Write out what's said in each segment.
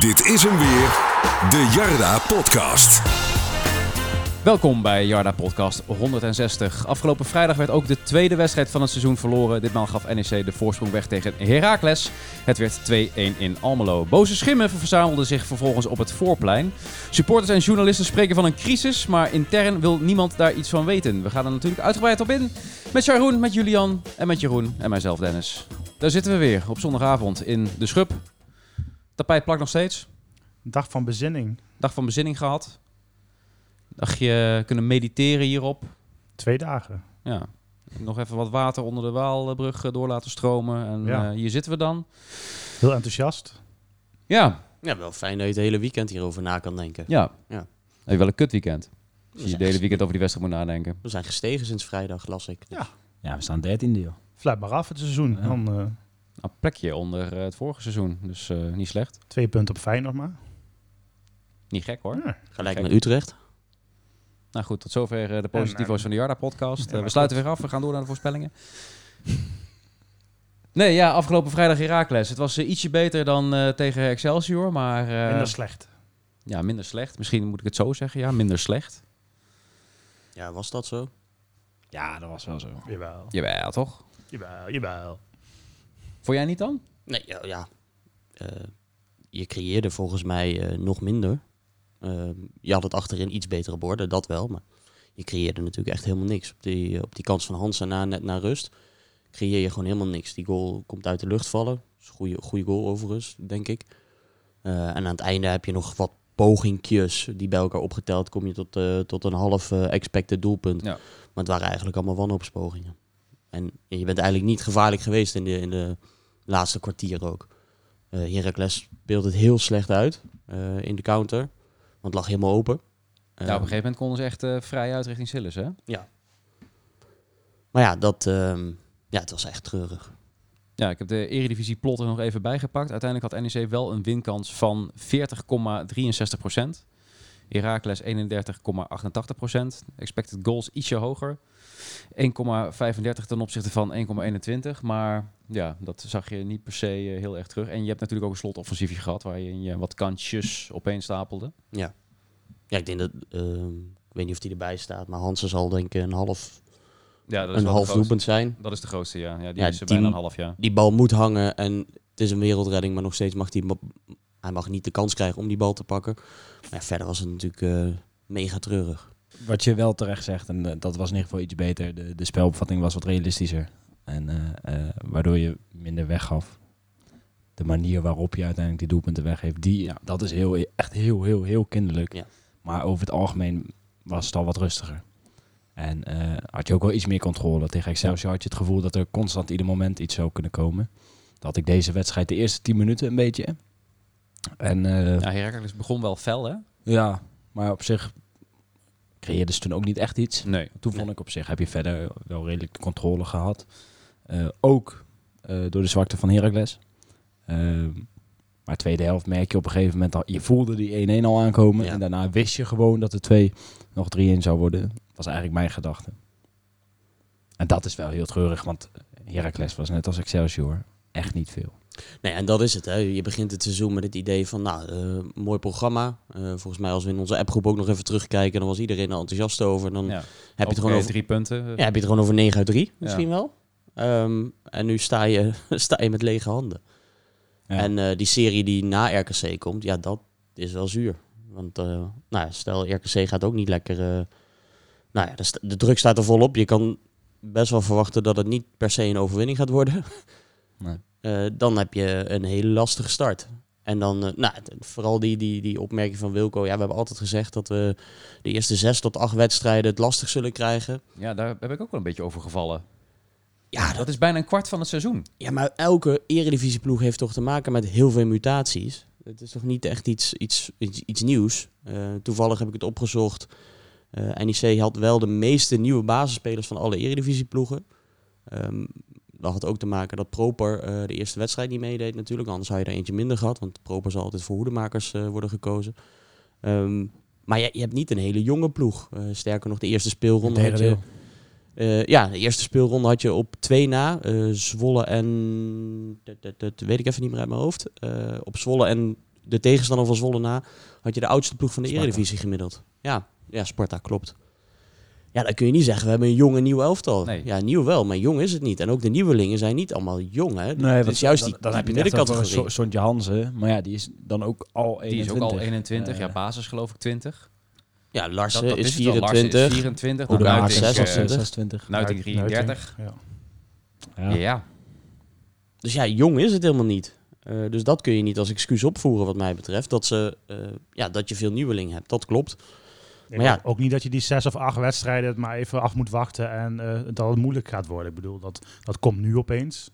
Dit is hem weer, de Jarda Podcast. Welkom bij Jarda Podcast 160. Afgelopen vrijdag werd ook de tweede wedstrijd van het seizoen verloren. Ditmaal gaf NEC de voorsprong weg tegen Heracles. Het werd 2-1 in Almelo. Boze schimmen verzamelden zich vervolgens op het voorplein. Supporters en journalisten spreken van een crisis, maar intern wil niemand daar iets van weten. We gaan er natuurlijk uitgebreid op in. Met Sharon, met Julian en met Jeroen en mijzelf Dennis. Daar zitten we weer op zondagavond in de Schub. Tapijt plakt nog steeds. Dag van bezinning. Dag van bezinning gehad. Dagje kunnen mediteren hierop. Twee dagen. Ja. Nog even wat water onder de Waalbrug eh, door laten stromen. En Ja. eh, hier zitten we dan. Heel enthousiast. Ja, Ja, wel fijn dat je het hele weekend hierover na kan denken. ja. Ja. Heb je wel een kut weekend. Als je zijn het hele weekend over die wedstrijd moet nadenken. We zijn gestegen sinds vrijdag, las ik. Ja. Ja, we staan dertiende, joh. Fluit maar af het seizoen. Ja. Dan eh, Een plekje onder eh, het vorige seizoen. Dus eh, niet slecht. twee punten op Feyenoord maar. Niet gek hoor. Ja. Gelijk Kijk. naar Utrecht. Nou goed, tot zover eh, de positivo's en- van de Jarda podcast. Maar we sluiten weer af. We gaan door naar de voorspellingen. Nee, ja, afgelopen vrijdag Heracles. Het was ietsje beter dan eh, tegen Excelsior, maar eh, Minder slecht. ja, minder slecht. Misschien moet ik het zo zeggen. Ja, minder slecht. Ja, was dat zo? Ja, dat was wel zo. Jawel. Jawel, toch? Jawel, jawel. Vond jij niet dan? Nee, ja. ja. Eh, je creëerde volgens mij eh, nog minder. Eh, je had het achterin iets betere borden, dat wel. Maar je creëerde natuurlijk echt helemaal niks. Op die, op die kans van Hansen na, net na rust creëer je gewoon helemaal niks. Die goal komt uit de lucht vallen. Is een goede, goede goal overigens, denk ik. En aan het einde heb je nog wat pogingjes die bij elkaar opgeteld. Kom je tot, tot een half expected doelpunt. Ja. Maar het waren eigenlijk allemaal wanhoopspogingen. En je bent eigenlijk niet gevaarlijk geweest in de, in de laatste kwartier ook. Eh Heracles speelde het heel slecht uit eh, in de counter. Want het lag helemaal open. ja, op een Ehm, gegeven moment konden ze echt eh, vrij uit richting Sillis, hè? Maar ja, dat, ehm, ja, het was echt treurig. Ja, ik heb de Eredivisie plot er nog even bijgepakt. Uiteindelijk had NEC wel een winkans van 40,63 procent. Heracles 31,88 procent. Expected goals ietsje hoger. 1,35 ten opzichte van 1,21. Maar ja, dat zag je niet per se eh, heel erg terug. En je hebt natuurlijk ook een slotoffensiefje gehad... waarin je wat kansjes opeen stapelde. Ja, ik denk dat, ehm, ik weet niet of die erbij staat, maar Hansen zal denk ik een half, Ja, dat een half doelpunt zijn. Dat is de grootste, ja. ja die Ja, is die- bijna een half, ja. Die bal moet hangen en het is een wereldredding, maar nog steeds mag hij, hij mag niet de kans krijgen om die bal te pakken. Maar ja, verder was het natuurlijk eh, mega treurig. Wat je wel terecht zegt, en eh, dat was in ieder geval iets beter. De, de spelopvatting was wat realistischer. En eh, eh, waardoor je minder weggaf. De manier waarop je uiteindelijk die doelpunten weggeeft, die, ja, dat is heel, echt heel, heel, heel kinderlijk. Ja. Maar over het algemeen was het al wat rustiger. En had je ook wel iets meer controle. Tegen Excelsior had je het gevoel dat er constant ieder moment iets zou kunnen komen. Dat had ik deze wedstrijd de eerste 10 minuten een beetje. En eh, Ja, Heracles begon wel fel, hè? ja, maar op zich creëerde ze toen ook niet echt iets. Nee. Toen vond ik op zich heb je verder wel redelijk de controle gehad. Eh, ook eh, door de zwakte van Heracles. Ehm, maar tweede helft merk je op een gegeven moment al... Je voelde die 1-1 al aankomen. Ja. En daarna wist je gewoon dat de 2 nog 3-1 zou worden. Dat was eigenlijk mijn gedachte. En dat is wel heel treurig, want Heracles was net als Excelsior echt niet veel. Nee, en dat is het. Hè. Je begint het seizoen met het idee van, nou, eh, mooi programma. Eh, volgens mij als we in onze appgroep ook nog even terugkijken, dan was iedereen er enthousiast over. Dan Ja. heb, je het gewoon over, drie punten. ja, heb je het gewoon over 9 uit 3 Ja. misschien wel. Ehm, en nu sta je, sta je met lege handen. Ja. En eh, die serie die na RKC komt, ja, dat is wel zuur. Want nou, stel, RKC gaat ook niet lekker... nou ja, de, de druk staat er volop. Je kan best wel verwachten dat het niet per se een overwinning gaat worden. Nee. Eh, dan heb je een hele lastige start. En dan, eh, nou, vooral die, die, die opmerking van Wilco. Ja, we hebben altijd gezegd dat we de eerste zes tot acht wedstrijden het lastig zullen krijgen. Ja, daar heb ik ook wel een beetje over gevallen. Ja, Dat is bijna een kwart van het seizoen. Ja, maar elke eredivisieploeg heeft toch te maken met heel veel mutaties. Het is toch niet echt iets, iets, iets, iets nieuws. Eh, toevallig heb ik het opgezocht. Eh NEC had wel de meeste nieuwe basisspelers van alle eredivisieploegen. Ehm dat had ook te maken dat Proper eh, de eerste wedstrijd niet meedeed natuurlijk. Anders had je er eentje minder gehad. Want Proper zal altijd voor hoedemakers eh, worden gekozen. Ehm, maar je, je hebt niet een hele jonge ploeg. Eh, sterker nog, de eerste speelronde had je... Ja, de eerste speelronde had je op twee na. Zwolle en... Dat, dat, dat weet ik even niet meer uit mijn hoofd. Op Zwolle en de tegenstander van Zwolle na, had je de oudste ploeg van de. Eredivisie gemiddeld. Ja, ja, Sparta, klopt. Ja, dan kun je niet zeggen, we hebben een jong en nieuw elftal. Nee. Ja, nieuw wel, maar jong is het niet. En ook de nieuwelingen zijn niet allemaal jong, hè. Nee, het want is juist dan, die, dan heb je middencategorie. Son- Sontje Hansen. Maar ja, die is dan ook al 21. Die is ook al 21. Ja, basis geloof ik 20 Ja, Larsen Dat, dat is is het wel. Larsen 24. is 24. Hoe de Nuiting, maak Nuiting, eh, 26. 26. Nuiting 33. Ja. Ja. Ja. Dus ja, jong is het helemaal niet. Eh, dus dat kun je niet als excuus opvoeren wat mij betreft. Dat, ze, eh, ja, dat je veel nieuweling hebt, dat klopt. Maar ja. ook- niet dat je die zes of acht wedstrijden het maar even af moet wachten en eh, dat het moeilijk gaat worden. Ik bedoel, dat, dat komt nu opeens.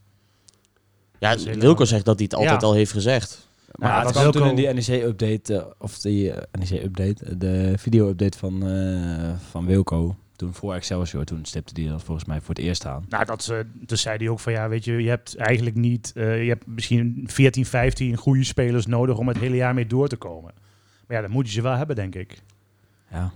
Ja, Wilco zegt dat hij het altijd Ja. al heeft gezegd. Maar Ja, het kwam toen in die NEC-update, eh, of die NEC-update, de video-update van, eh, van Wilco. Toen voor Excelsior, toen stipte hij dat volgens mij voor het eerst aan. Nou, dat ze, dus zei hij ook van ja, weet je, je hebt eigenlijk niet, eh, je hebt misschien 14, 15 goede spelers nodig om het hele jaar mee door te komen. Maar ja, dan moet je ze wel hebben, denk ik. Ja. Dat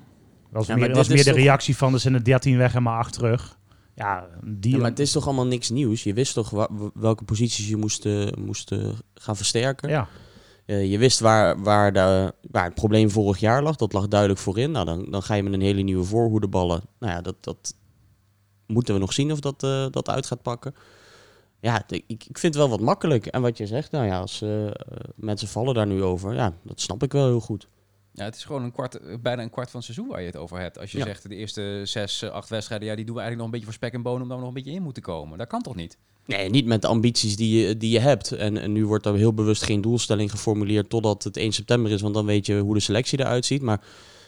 was Ja, meer, was meer de toch- reactie van er zijn er 13 weg en maar 8 terug. Ja, die Ja, maar het is toch allemaal niks nieuws? Je wist toch welke posities je moest, eh, moest eh, gaan versterken? ja. Eh, je wist waar, waar, de, waar het probleem vorig jaar lag. Dat lag duidelijk voorin. Nou, dan, dan ga je met een hele nieuwe voorhoede ballen. Nou ja, dat, dat moeten we nog zien of dat, eh, dat uit gaat pakken. Ja, de- ik, ik vind het wel wat makkelijk. En wat je zegt, nou ja, als mensen vallen daar nu over. Ja, dat snap ik wel heel goed. Ja, het is gewoon een kwart, eh, bijna een kwart van het seizoen waar je het over hebt. Als je Ja. zegt de eerste zes, eh, acht wedstrijden, ja, die doen we eigenlijk nog een beetje voor spek en bonen, omdat we nog een beetje in moeten komen. Dat kan toch niet? Nee, niet met de ambities die je, die je hebt. En, en nu wordt er heel bewust geen doelstelling geformuleerd totdat het 1 september is. Want dan weet je hoe de selectie eruit ziet. Maar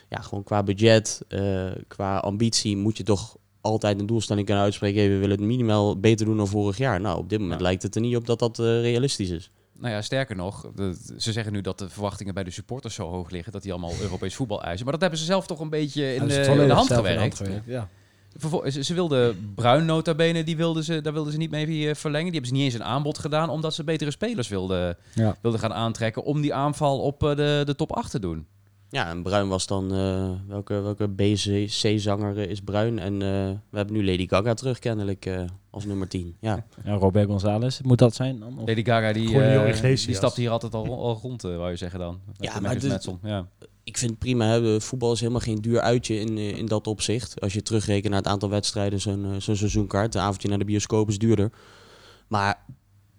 ja, gewoon qua budget, eh, qua ambitie moet je toch altijd een doelstelling kunnen uitspreken. Hey, we willen het minimaal beter doen dan vorig jaar. Nou, op dit moment Ja. lijkt het er niet op dat dat realistisch is. Nou ja, sterker nog, de- ze zeggen nu dat de verwachtingen bij de supporters zo hoog liggen, dat die allemaal Europees voetbal eisen. Maar dat hebben ze zelf toch een beetje in, de, in volledig de hand gewerkt. Ja. Vervol- ze, ze wilden Bruin nota bene, die wilden ze, daar wilden ze niet mee eh, verlengen. Die hebben ze niet eens een aanbod gedaan, omdat ze betere spelers wilden, Ja. wilden gaan aantrekken om die aanval op eh, de, de top 8 te doen. Ja, en Bruin was dan... eh, welke welke BC-zanger is Bruin? En eh, we hebben nu Lady Gaga terug kennelijk eh, als nummer 10. Ja. Ja, Robert González, moet dat zijn dan? Of- Lady Gaga, die, die stapt hier altijd al, al rond, wou je zeggen dan. Met Ja, maar dit- ja. ik vind het prima. Hè. Voetbal is helemaal geen duur uitje in, in dat opzicht. Als je terugrekent naar het aantal wedstrijden, zo'n zo'n seizoenkaart. Een avondje naar de bioscoop is duurder. Maar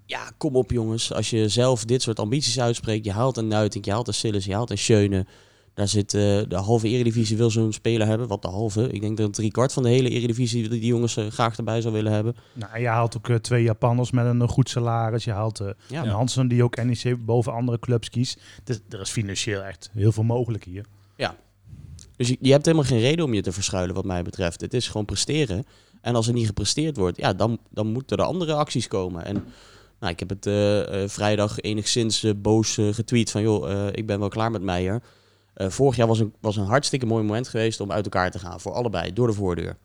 ja, kom op jongens. Als je zelf dit soort ambities uitspreekt. Je haalt een Nuiting, je haalt een Sillis, je haalt een Schöne. Daar zit eh, de halve eredivisie wil zo'n speler hebben. Wat de halve? Ik denk dat een driekwart van de hele eredivisie die, jongens eh, graag erbij zou willen hebben. Nou, je haalt ook eh, twee Japanners met een goed salaris. Je haalt Ja, een Hansen die ook NEC boven andere clubs kiest. Dus er is financieel echt heel veel mogelijk hier. Dus je, je hebt helemaal geen reden om je te verschuilen, wat mij betreft. Het is gewoon presteren. En als er niet gepresteerd wordt, ja, dan, dan moeten er andere acties komen. En nou, ik heb het vrijdag enigszins boos getweet van... joh, ik ben wel klaar met Meijer. Eh, vorig jaar was een, was een hartstikke mooi moment geweest om uit elkaar te gaan. Voor allebei, door de voordeur.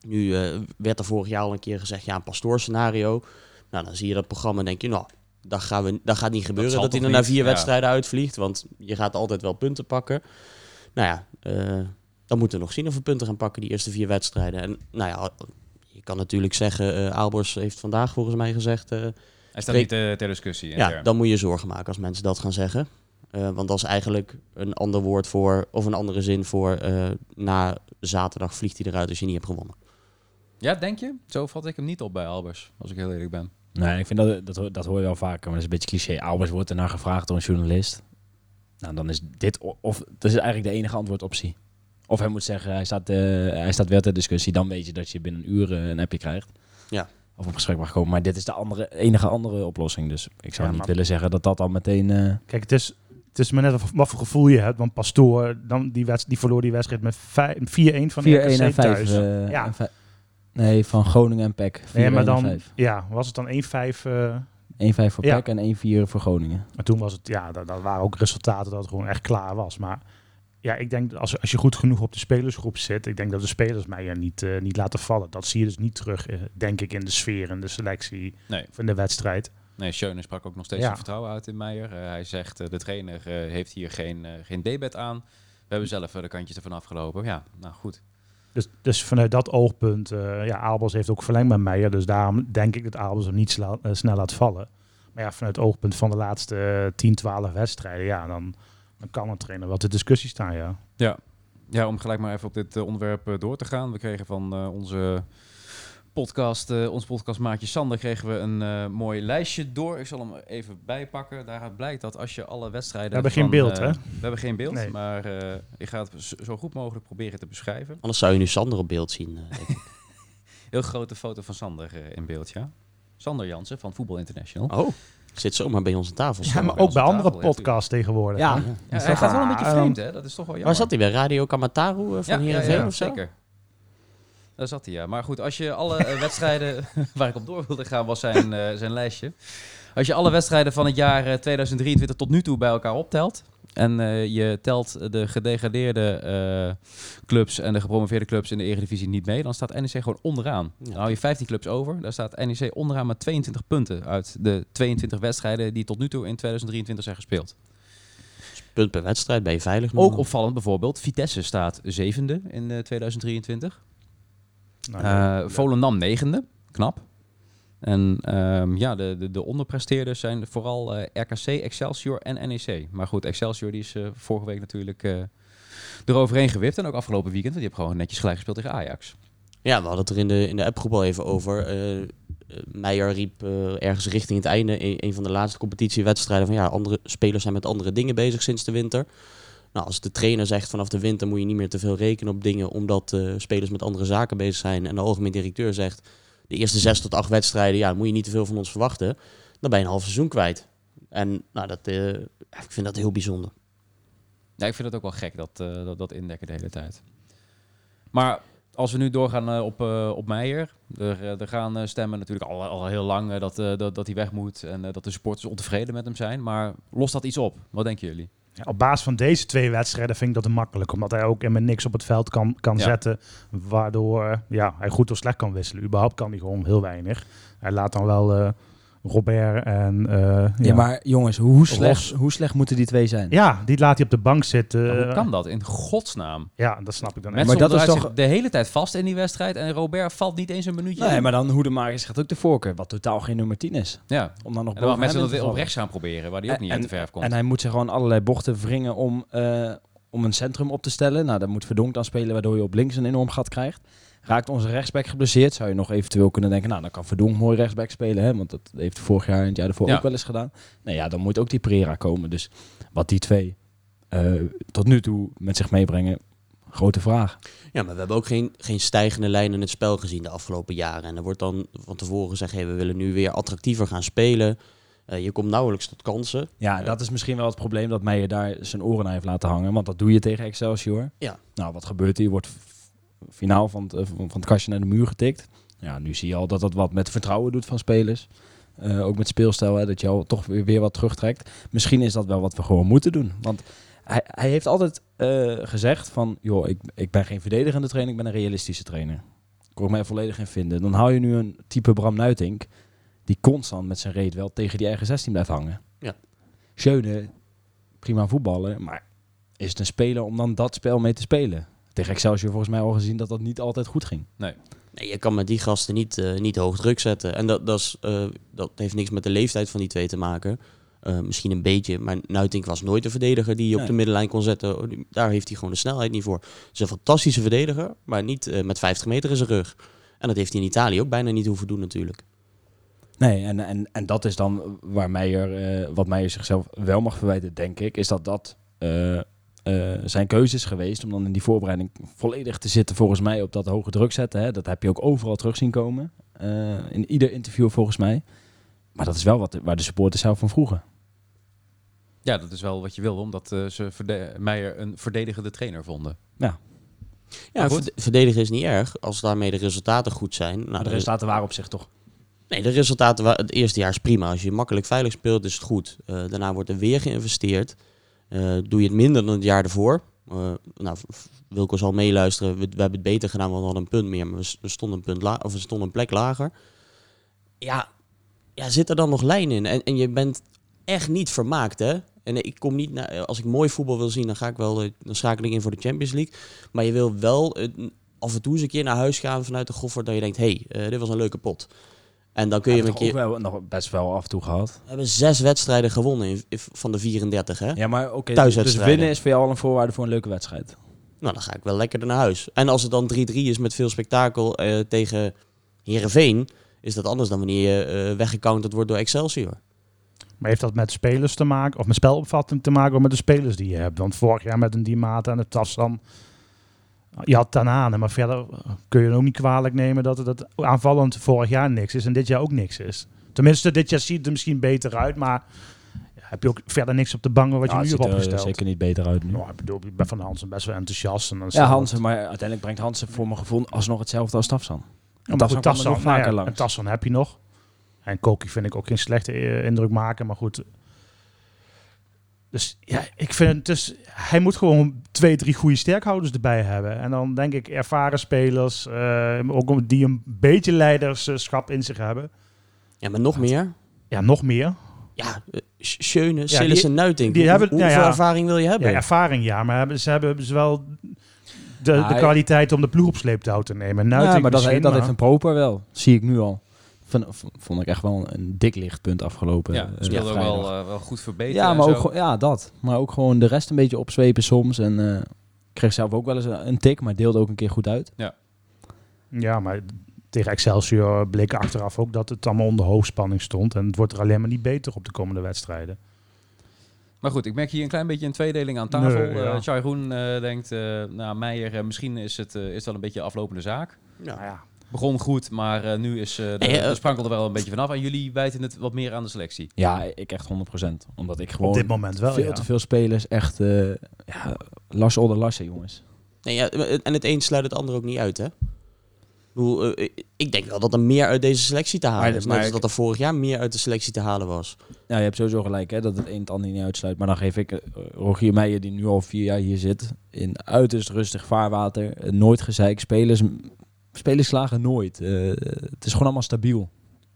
Nu eh, werd er vorig jaar al een keer gezegd, ja, een pastoorscenario. Nou, dan zie je dat programma en denk je, nou, dat, gaan we, dat gaat niet gebeuren. Dat, hij er na vier Ja. wedstrijden uitvliegt. Want je gaat altijd wel punten pakken. Nou ja, eh, dan moeten we nog zien of we punten gaan pakken die eerste vier wedstrijden. En nou ja, je kan natuurlijk zeggen, Aalbors heeft vandaag volgens mij gezegd... Hij staat niet ter discussie. ja, intern. dan moet je zorgen maken als mensen dat gaan zeggen. Eh, want dat is eigenlijk een ander woord voor, of een andere zin voor... eh, na zaterdag vliegt hij eruit als je niet hebt gewonnen. ja, denk je? Zo vat ik hem niet op bij Albers, als ik heel eerlijk ben. Nee, ik vind dat, dat, hoor- dat hoor je wel vaker, maar dat is een beetje cliché. Albers wordt ernaar gevraagd door een journalist. Nou, dan is dit, of dat is eigenlijk de enige antwoordoptie. Of hij moet zeggen, hij staat, eh, hij staat wel ter discussie, dan weet je dat je binnen een uur een appje krijgt. Ja. Of op gesprek mag komen, maar dit is de andere, enige andere oplossing. Dus ik zou Ja, niet maar- willen zeggen dat dat al meteen... eh, Kijk, het is, het is maar net of- wat voor gevoel je hebt. Want Pastoor, dan die, wedst- die verloor die wedstrijd met vij- 4-1 van 4-1 RKC en 5. thuis. eh, Ja. en nee, van Groningen en PEC. 4-1 nee, maar en dan 5. ja, was het dan 1-5. eh 1-5 voor Ja. PEC en 1-4 voor Groningen. Maar toen was het, ja, dat, dat waren ook resultaten dat het gewoon echt klaar was. Maar ja, ik denk dat als, als je goed genoeg op de spelersgroep zit, ik denk dat de spelers mij er niet, eh, niet laten vallen. Dat zie je dus niet terug, eh, denk ik, in de sfeer, in de selectie Nee. of in de wedstrijd. Nee, Schöne sprak ook nog steeds Ja. vertrouwen uit in Meijer. Eh, hij zegt, eh, de trainer eh, heeft hier geen, geen debet aan. We hebben zelf de kantjes ervan afgelopen. Ja, nou goed. Dus, dus vanuit dat oogpunt, ja, Albers heeft ook verlengd met Meijer. Dus daarom denk ik dat Albers hem niet sla- snel laat vallen. Maar ja, vanuit het oogpunt van de laatste eh, 10, 12 wedstrijden, ja, dan, dan kan een trainer wel de discussie staan, ja. Ja, om gelijk maar even op dit onderwerp door te gaan. We kregen van onze podcast, eh, ons podcastmaatje Sander, kregen we een eh, mooi lijstje door. Ik zal hem even bijpakken. Daaruit blijkt dat als je alle wedstrijden... We hebben geen beeld, eh, hè? We hebben geen beeld, Nee. maar eh, ik ga het zo- goed mogelijk proberen te beschrijven. Anders zou je nu Sander op beeld zien. eh, denk ik. Heel grote foto van Sander eh, in beeld, ja. Sander Jansen van Voetbal International. oh, zit zomaar bij ons aan tafel. Ja, maar ook bij onze andere tafel, ja, podcasts tegenwoordig. Ja. hij gaat wel een beetje Ah, vreemd, hè? Dat is toch wel jammer. Waar zat hij bij? Radio Kamataru van ja, Heerenveen ja, ja, of zo? zeker. Daar zat hij, ja. Maar goed, als je alle eh, wedstrijden... waar ik op door wilde gaan, was zijn, eh, zijn lijstje. Als je alle wedstrijden van het jaar eh, 2023 tot nu toe bij elkaar optelt... en eh, je telt de gedegradeerde eh, clubs en de gepromoveerde clubs in de Eredivisie niet mee... dan staat NEC gewoon onderaan. Ja. Dan hou je 15 clubs over. Daar staat NEC onderaan met 22 punten... uit de 22 wedstrijden die tot nu toe in 2023 zijn gespeeld. Punt per wedstrijd, ben je veilig nog? Ook opvallend bijvoorbeeld, Vitesse staat zevende in eh, 2023. Nou, Eh ja. Volendam negende, knap. En ehm, ja, de, de, de onderpresteerders zijn vooral eh, RKC, Excelsior en NEC. Maar goed, Excelsior die is eh, vorige week natuurlijk eh eroverheen gewipt. En ook afgelopen weekend, want die hebben gewoon netjes gelijk gespeeld tegen Ajax. Ja, we hadden het er in de, in de appgroep al even over. Meijer riep eh, ergens richting het einde, een, een van de laatste competitiewedstrijden, van ja, andere spelers zijn met andere dingen bezig sinds de winter. Nou, als de trainer zegt vanaf de winter moet je niet meer te veel rekenen op dingen, omdat eh, spelers met andere zaken bezig zijn. En de algemeen directeur zegt, de eerste zes tot acht wedstrijden, ja, moet je niet te veel van ons verwachten. Dan ben je een half seizoen kwijt. En nou, dat, eh, ik vind dat heel bijzonder. Ja, ik vind het ook wel gek, dat, eh, dat, dat indekken de hele tijd. Maar als we nu doorgaan op, eh, op Meijer. Er, gaan stemmen natuurlijk al, al heel lang dat, dat, dat hij weg moet. En dat de supporters ontevreden met hem zijn. Maar lost dat iets op? Wat denken jullie? Op basis van deze twee wedstrijden vind ik dat makkelijk. Omdat hij ook helemaal niks op het veld kan, kan Ja. zetten. Waardoor eh, ja, hij goed of slecht kan wisselen. Überhaupt kan hij gewoon heel weinig. Hij laat dan wel eh, Robert en... eh, Ja, ja, maar jongens, hoe slecht, hoe slecht moeten die twee zijn? ja, die laat hij op de bank zitten. Maar hoe kan dat? In godsnaam. Ja, dat snap ik dan Met maar dat is houdt toch- zich de hele tijd vast in die wedstrijd. En Robert valt niet eens een minuutje Nee, in. maar dan Hoedemaker gaat ook de voorkeur, wat totaal geen nummer 10 is. Ja. Om dan nog En dan mensen hem dat weer op vallen. rechts gaan proberen. Waar die ook niet En- uit de verf komt. En hij moet zich gewoon allerlei bochten wringen om, eh, om een centrum op te stellen. Nou, dan moet Verdonk dan spelen, waardoor je op links een enorm gat krijgt. Raakt onze rechtsback geblesseerd, zou je nog eventueel kunnen denken... nou, dan kan Verdonk mooi rechtsback spelen, hè, want dat heeft vorig jaar en het jaar ervoor Ja. ook wel eens gedaan. Nou ja, dan moet ook die Pereira komen. Dus wat die twee eh, tot nu toe met zich meebrengen, grote vraag. Ja, maar we hebben ook geen, geen stijgende lijn in het spel gezien de afgelopen jaren. En er wordt dan van tevoren gezegd, hey, we willen nu weer attractiever gaan spelen. Eh, je komt nauwelijks tot kansen. Ja, dat is misschien wel het probleem dat Meijer daar zijn oren naar heeft laten hangen. Want dat doe je tegen Excelsior. Ja. Nou, wat gebeurt er? Je wordt finaal van het, eh, van het kastje naar de muur getikt. Ja, nu zie je al dat dat wat met vertrouwen doet van spelers. Eh, ook met speelstijl, hè, dat je al toch weer, weer wat terugtrekt. Misschien is dat wel wat we gewoon moeten doen. Want hij, hij heeft altijd eh, gezegd van... joh, ik, ik ben geen verdedigende trainer, ik ben een realistische trainer. Ik kon mij volledig in vinden. Dan hou je nu een type Bram Nuitink... die constant met zijn reet wel tegen die eigen 16 blijft hangen. Ja. Schöne, prima voetballer, maar is het een speler om dan dat spel mee te spelen? Tegen Excelsior volgens mij al gezien dat dat niet altijd goed ging. Nee, je kan met die gasten niet, eh, niet hoog druk zetten. En dat, dat, is, eh, dat heeft niks met de leeftijd van die twee te maken. Eh, misschien een beetje, maar Nuitink was nooit een verdediger die je op Nee. de middenlijn kon zetten. Daar heeft hij gewoon de snelheid niet voor. Het is een fantastische verdediger, maar niet eh, met 50 meter in zijn rug. En dat heeft hij in Italië ook bijna niet hoeven doen natuurlijk. Nee, en, en, en dat is dan waar Meijer, eh, wat Meijer zichzelf wel mag verwijten, denk ik, is dat dat eh, eh, zijn keuze is geweest om dan in die voorbereiding volledig te zitten, volgens mij, op dat hoge druk zetten. Hè. Dat heb je ook overal terug zien komen, eh, in ieder interview volgens mij. Maar dat is wel wat, waar de supporters zelf van vroegen. Ja, dat is wel wat je wilde. Omdat eh, ze Meijer een verdedigende trainer vonden. Ja, verde- verdedigen is niet erg als daarmee de resultaten goed zijn. Nou, Maar de resultaten waren op zich toch. Nee, de resultaten, het eerste jaar is prima. Als je makkelijk veilig speelt, is het goed. Eh, daarna wordt er weer geïnvesteerd. Eh, doe je het minder dan het jaar ervoor. Eh, nou, v- Wilco zal meeluisteren. We, hebben het beter gedaan, want we hadden een punt meer. Maar we, stonden een, punt la of we stonden een plek lager. Ja, ja, zit er dan nog lijn in? En, en je bent echt niet vermaakt, hè? En ik kom niet naar, als ik mooi voetbal wil zien, dan ga ik wel, dan schakel in voor de Champions League. Maar je wil wel eh, af en toe eens een keer naar huis gaan vanuit de goffer dat je denkt, hé, hey, dit was een leuke pot. En dan kun je je hem een keer... ook wel, nog best wel af en toe gehad. We hebben zes wedstrijden gewonnen in, in- van de 34, hè? Ja, maar oké, dus Thuiswedstrijden. winnen is voor jou al een voorwaarde voor een leuke wedstrijd. Nou, dan ga ik wel lekker naar huis. En als het dan 3-3 is met veel spektakel eh, tegen Herenveen, is dat anders dan wanneer je eh weggecounterd wordt door Excelsior. Maar heeft dat met spelers te maken, of met spelopvatting te maken, of met de spelers die je hebt? Want vorig jaar met een Di Mata en een Tassan, je had Tanane, maar verder kun je ook niet kwalijk nemen dat het dat aanvallend vorig jaar niks is en dit jaar ook niks is. Tenminste, dit jaar ziet het er misschien beter uit, maar ja, heb je ook verder niks op de bangen wat je nu het hebt ziet er opgesteld. zeker niet beter uit nu. Nou, ik bedoel, ik ben van Hansen best wel enthousiast. En dan Ja, Hansen, maar uiteindelijk brengt Hansen voor mijn gevoel alsnog hetzelfde als Tafsan. Ja, nou vaker ja, langs. en Tassan heb je nog. En Koki vind ik ook geen slechte eh, indruk maken, maar goed. Dus ja, ik vind het dus, hij moet gewoon twee, drie goede sterkhouders erbij hebben. En dan denk ik ervaren spelers, eh, ook die een beetje leiderschap in zich hebben. Ja, maar nog meer. Ja, nog meer. Ja, uh, Schöne, Sillis en die Hoe- hebben- hoeveel ja, ja. ervaring wil je hebben? Ja, ervaring ja, maar hebben, ze hebben dus wel de, de kwaliteit om de ploeg op sleeptouw te nemen. Nou, ja, maar dat, misschien, dat maar- heeft een proper wel. Zie ik nu al. Vond, vond ik echt wel een, dik lichtpunt afgelopen. Ja, eh, speelde ook wel, eh, wel goed verbeterd. Ja, en maar ook, zo. ja, dat. Maar ook gewoon de rest een beetje opzwepen soms. En eh, kreeg zelf ook wel eens een, tik, maar deelde ook een keer goed uit. Ja, maar tegen Excelsior bleek achteraf ook dat het allemaal onder hoogspanning stond. En het wordt er alleen maar niet beter op de komende wedstrijden. Maar goed, ik merk hier een klein beetje een tweedeling aan tafel. Nee, ja. Eh, Chai eh, denkt, eh nou Meijer, eh, misschien is het, eh, is het wel een beetje een aflopende zaak. Ja. Nou ja, Begon goed, maar eh, nu is eh, de, Nee, eh, de sprankel er wel een beetje vanaf. En jullie wijten het wat meer aan de selectie. Ja, ik echt 100%. Omdat ik op gewoon dit moment wel, veel ja. te veel spelers echt... eh ja, Lars Older Larsen, jongens. Nee, ja, en het een sluit het ander ook niet uit, hè? Ik, denk wel dat er meer uit deze selectie te halen Maar- is. Net maar als dat er vorig jaar meer uit de selectie te halen was. Ja, je hebt sowieso gelijk hè, dat het een het ander niet uitsluit. Maar dan geef ik Rogier Meijer, die nu al vier jaar hier zit, in uiterst rustig vaarwater, nooit gezeik, spelers, spelers slagen nooit. Eh, het is gewoon allemaal stabiel.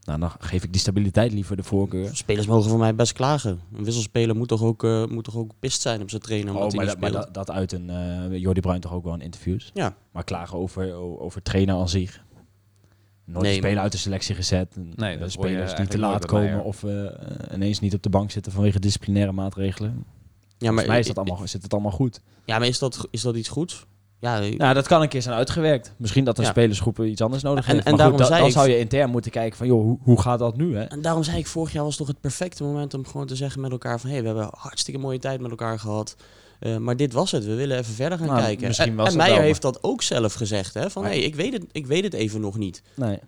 Nou, dan geef ik die stabiliteit liever de voorkeur. Spelers mogen voor mij best klagen. Een wisselspeler moet toch ook, eh, moet toch ook pist zijn op zijn trainer omdat Oh, hij maar, dat, maar dat, dat uit een eh Jordi Bruin toch ook wel in interviews. Ja. Maar klagen over, over trainer aan zich. Nooit Nee, maar- uit de selectie gezet. En, Nee, dat spelers die te laat komen of eh, ineens niet op de bank zitten vanwege disciplinaire maatregelen. Ja, Volgens maar, mij is dat allemaal, zit het allemaal goed. Ja, maar is dat, is dat iets goeds? Ja, Nou, dat kan een keer zijn uitgewerkt. Misschien dat een Ja. spelersgroep iets anders nodig En- heeft. en daarom goed, da- zei dan ik- zou je intern moeten kijken van, joh, hoe, hoe gaat dat nu? Hè? En daarom zei ik, vorig jaar was toch het perfecte moment om gewoon te zeggen met elkaar van... hé, hey, we hebben hartstikke mooie tijd met elkaar gehad. Eh, maar dit was het, we willen even verder gaan Nou, kijken. misschien en was en dat Meijer wel, heeft dat ook zelf gezegd, hè. Van, hé, hey, ik, weet het, ik weet het even nog niet. Nee.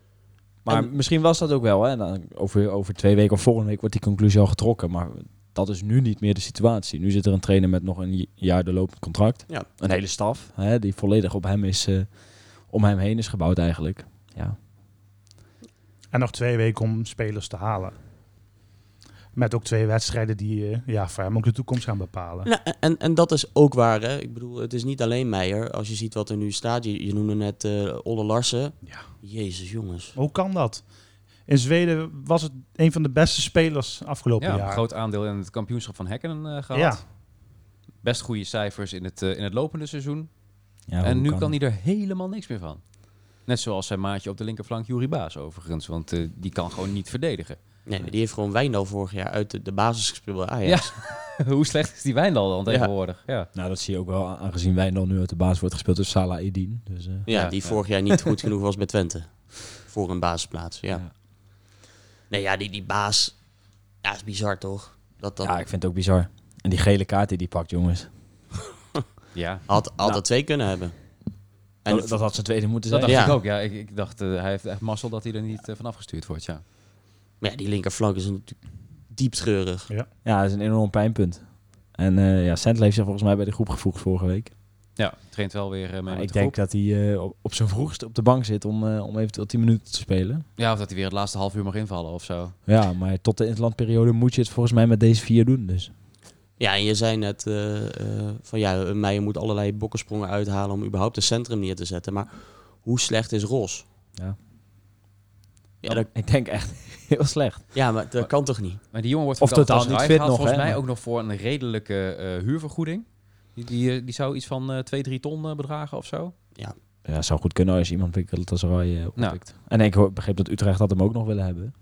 Maar En- misschien was dat ook wel. Hè? Dan, over, over twee weken of volgende week wordt die conclusie al getrokken. Maar dat is nu niet meer de situatie. Nu zit er een trainer met nog een jaar de lopend contract. Ja. Een hele staf hè, die volledig op hem is, eh, om hem heen is gebouwd eigenlijk. Ja. En nog twee weken om spelers te halen. Met ook twee wedstrijden die eh, ja, voor hem ook de toekomst gaan bepalen. Nou, en, en dat is ook waar, hè. Ik bedoel, het is niet alleen Meijer. Als je ziet wat er nu staat, je, je noemde net eh Olle Larsen. Ja. Jezus, jongens. Hoe kan dat? In Zweden was het een van de beste spelers afgelopen Ja, jaar. een groot aandeel in het kampioenschap van Hekken eh, gehad. Ja. Best goede cijfers in het, eh, in het lopende seizoen. Ja, en nu kan hij er helemaal niks meer van. Net zoals zijn maatje op de linkerflank, Juri Baas overigens. Want eh, die kan gewoon niet verdedigen. Nee, maar die heeft gewoon Wijndal vorig jaar uit de, de basis gespeeld bij Ajax. Hoe slecht is die Wijndal dan Ja. tegenwoordig? Ja. Nou, dat zie je ook wel, aangezien wij dan nu uit de baas wordt gespeeld door Salah Edin. Dus, eh, Ja, Ja, die ja. vorig jaar niet goed genoeg was bij Twente. Voor een basisplaats, ja. Nee, ja, die, die baas... Ja, is bizar toch? Dat dat ja, ik vind het ook bizar. En die gele kaart die die pakt, jongens. ja. had altijd Nou. twee kunnen hebben. En dat, dat had zijn tweede moeten Dat zijn. dacht Ja. ik ook. Ja, ik, ik dacht, eh, hij heeft echt mazzel dat hij er niet eh, van afgestuurd wordt. Ja. maar ja, die linkerflank is natuurlijk diep treurig. Ja, dat is een enorm pijnpunt. En eh ja, Sandler heeft zich volgens mij bij de groep gevoegd vorige week. Ja, traint wel weer eh, mee ik de denk dat hij eh, op, op zijn vroegste op de bank zit om, eh, om eventueel 10 minuten te spelen. Ja, of dat hij weer het laatste half uur mag invallen of zo. Ja, maar tot de interlandperiode moet je het volgens mij met deze vier doen. Dus. Ja, en je zei net eh, eh, van ja, Meijer moet allerlei bokkensprongen uithalen om überhaupt een centrum neer te zetten. Maar hoe slecht is Ros? Ja. Ja, dat, Ik denk echt heel slecht. ja maar dat kan toch niet? Maar die jongen wordt Of totaal niet fit nog, Volgens hè, mij maar- ook nog voor een redelijke eh, huurvergoeding. Die, die, eh, die zou iets van eh 2, 3 ton eh, bedragen of zo. ja, zou goed kunnen als je iemand Galatasaray eh Nou. oppikt. En ik begreep dat Utrecht dat hem ook nog willen hebben.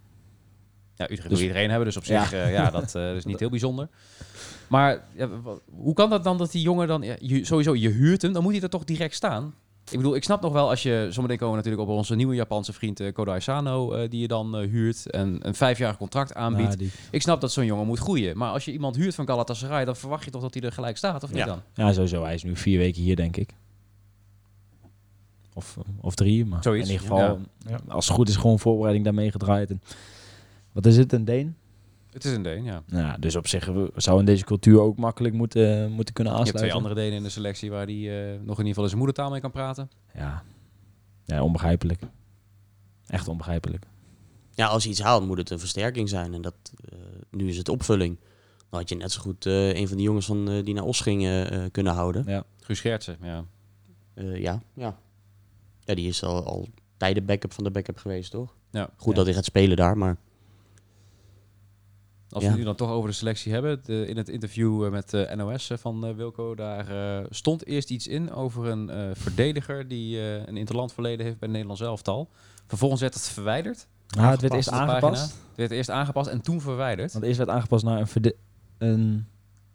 Ja, Utrecht Dus- wil iedereen hebben, dus op Ja. zich, eh, ja, dat eh, is niet heel bijzonder. Maar ja, hoe kan dat dan dat die jongen dan, ja, je, sowieso, je huurt hem, dan moet hij er toch direct staan? Ik bedoel, ik snap nog wel als je, zometeen komen we natuurlijk op onze nieuwe Japanse vriend eh, Kodai Sano, eh, die je dan eh, huurt en een vijfjarig contract aanbiedt. Ja, Ik snap dat zo'n jongen moet groeien, maar als je iemand huurt van Galatasaray, dan verwacht je toch dat hij er gelijk staat, of niet Ja. dan? ja, sowieso. Hij is nu vier weken hier, denk ik. Of, of drie, maar Zoiets, in ieder geval, Ja. als het goed is, gewoon voorbereiding daarmee gedraaid. En, wat is het, een Deen? Het is een Deen, ja. Nou, ja, dus op zich eh, zou in deze cultuur ook makkelijk moeten, moeten kunnen Je hebt twee aansluiten. andere Denen in de selectie waar die eh, nog in ieder geval in zijn moedertaal mee kan praten. Ja. ja, onbegrijpelijk. Echt onbegrijpelijk. Ja, als je iets haalt, moet het een versterking zijn. En dat, eh, nu is het opvulling. Dan had je net zo goed eh, een van die jongens van, eh, die naar Os gingen eh, kunnen houden. Ja. Guus Gertsen, ja. Eh, ja, ja. Ja, die is al, al tijden backup van de backup geweest, toch? ja. Goed Ja. dat hij gaat spelen daar, maar Als Ja. we nu dan toch over de selectie hebben, de- in het interview eh, met de NOS eh, van eh, Wilco, daar eh, stond eerst iets in over een eh, verdediger die eh, een interland verleden heeft bij het Nederlands elftal. Vervolgens werd het verwijderd. Ah, het werd eerst aangepast. pagina. Het werd eerst aangepast en toen verwijderd. Want eerst werd aangepast naar een, verde- een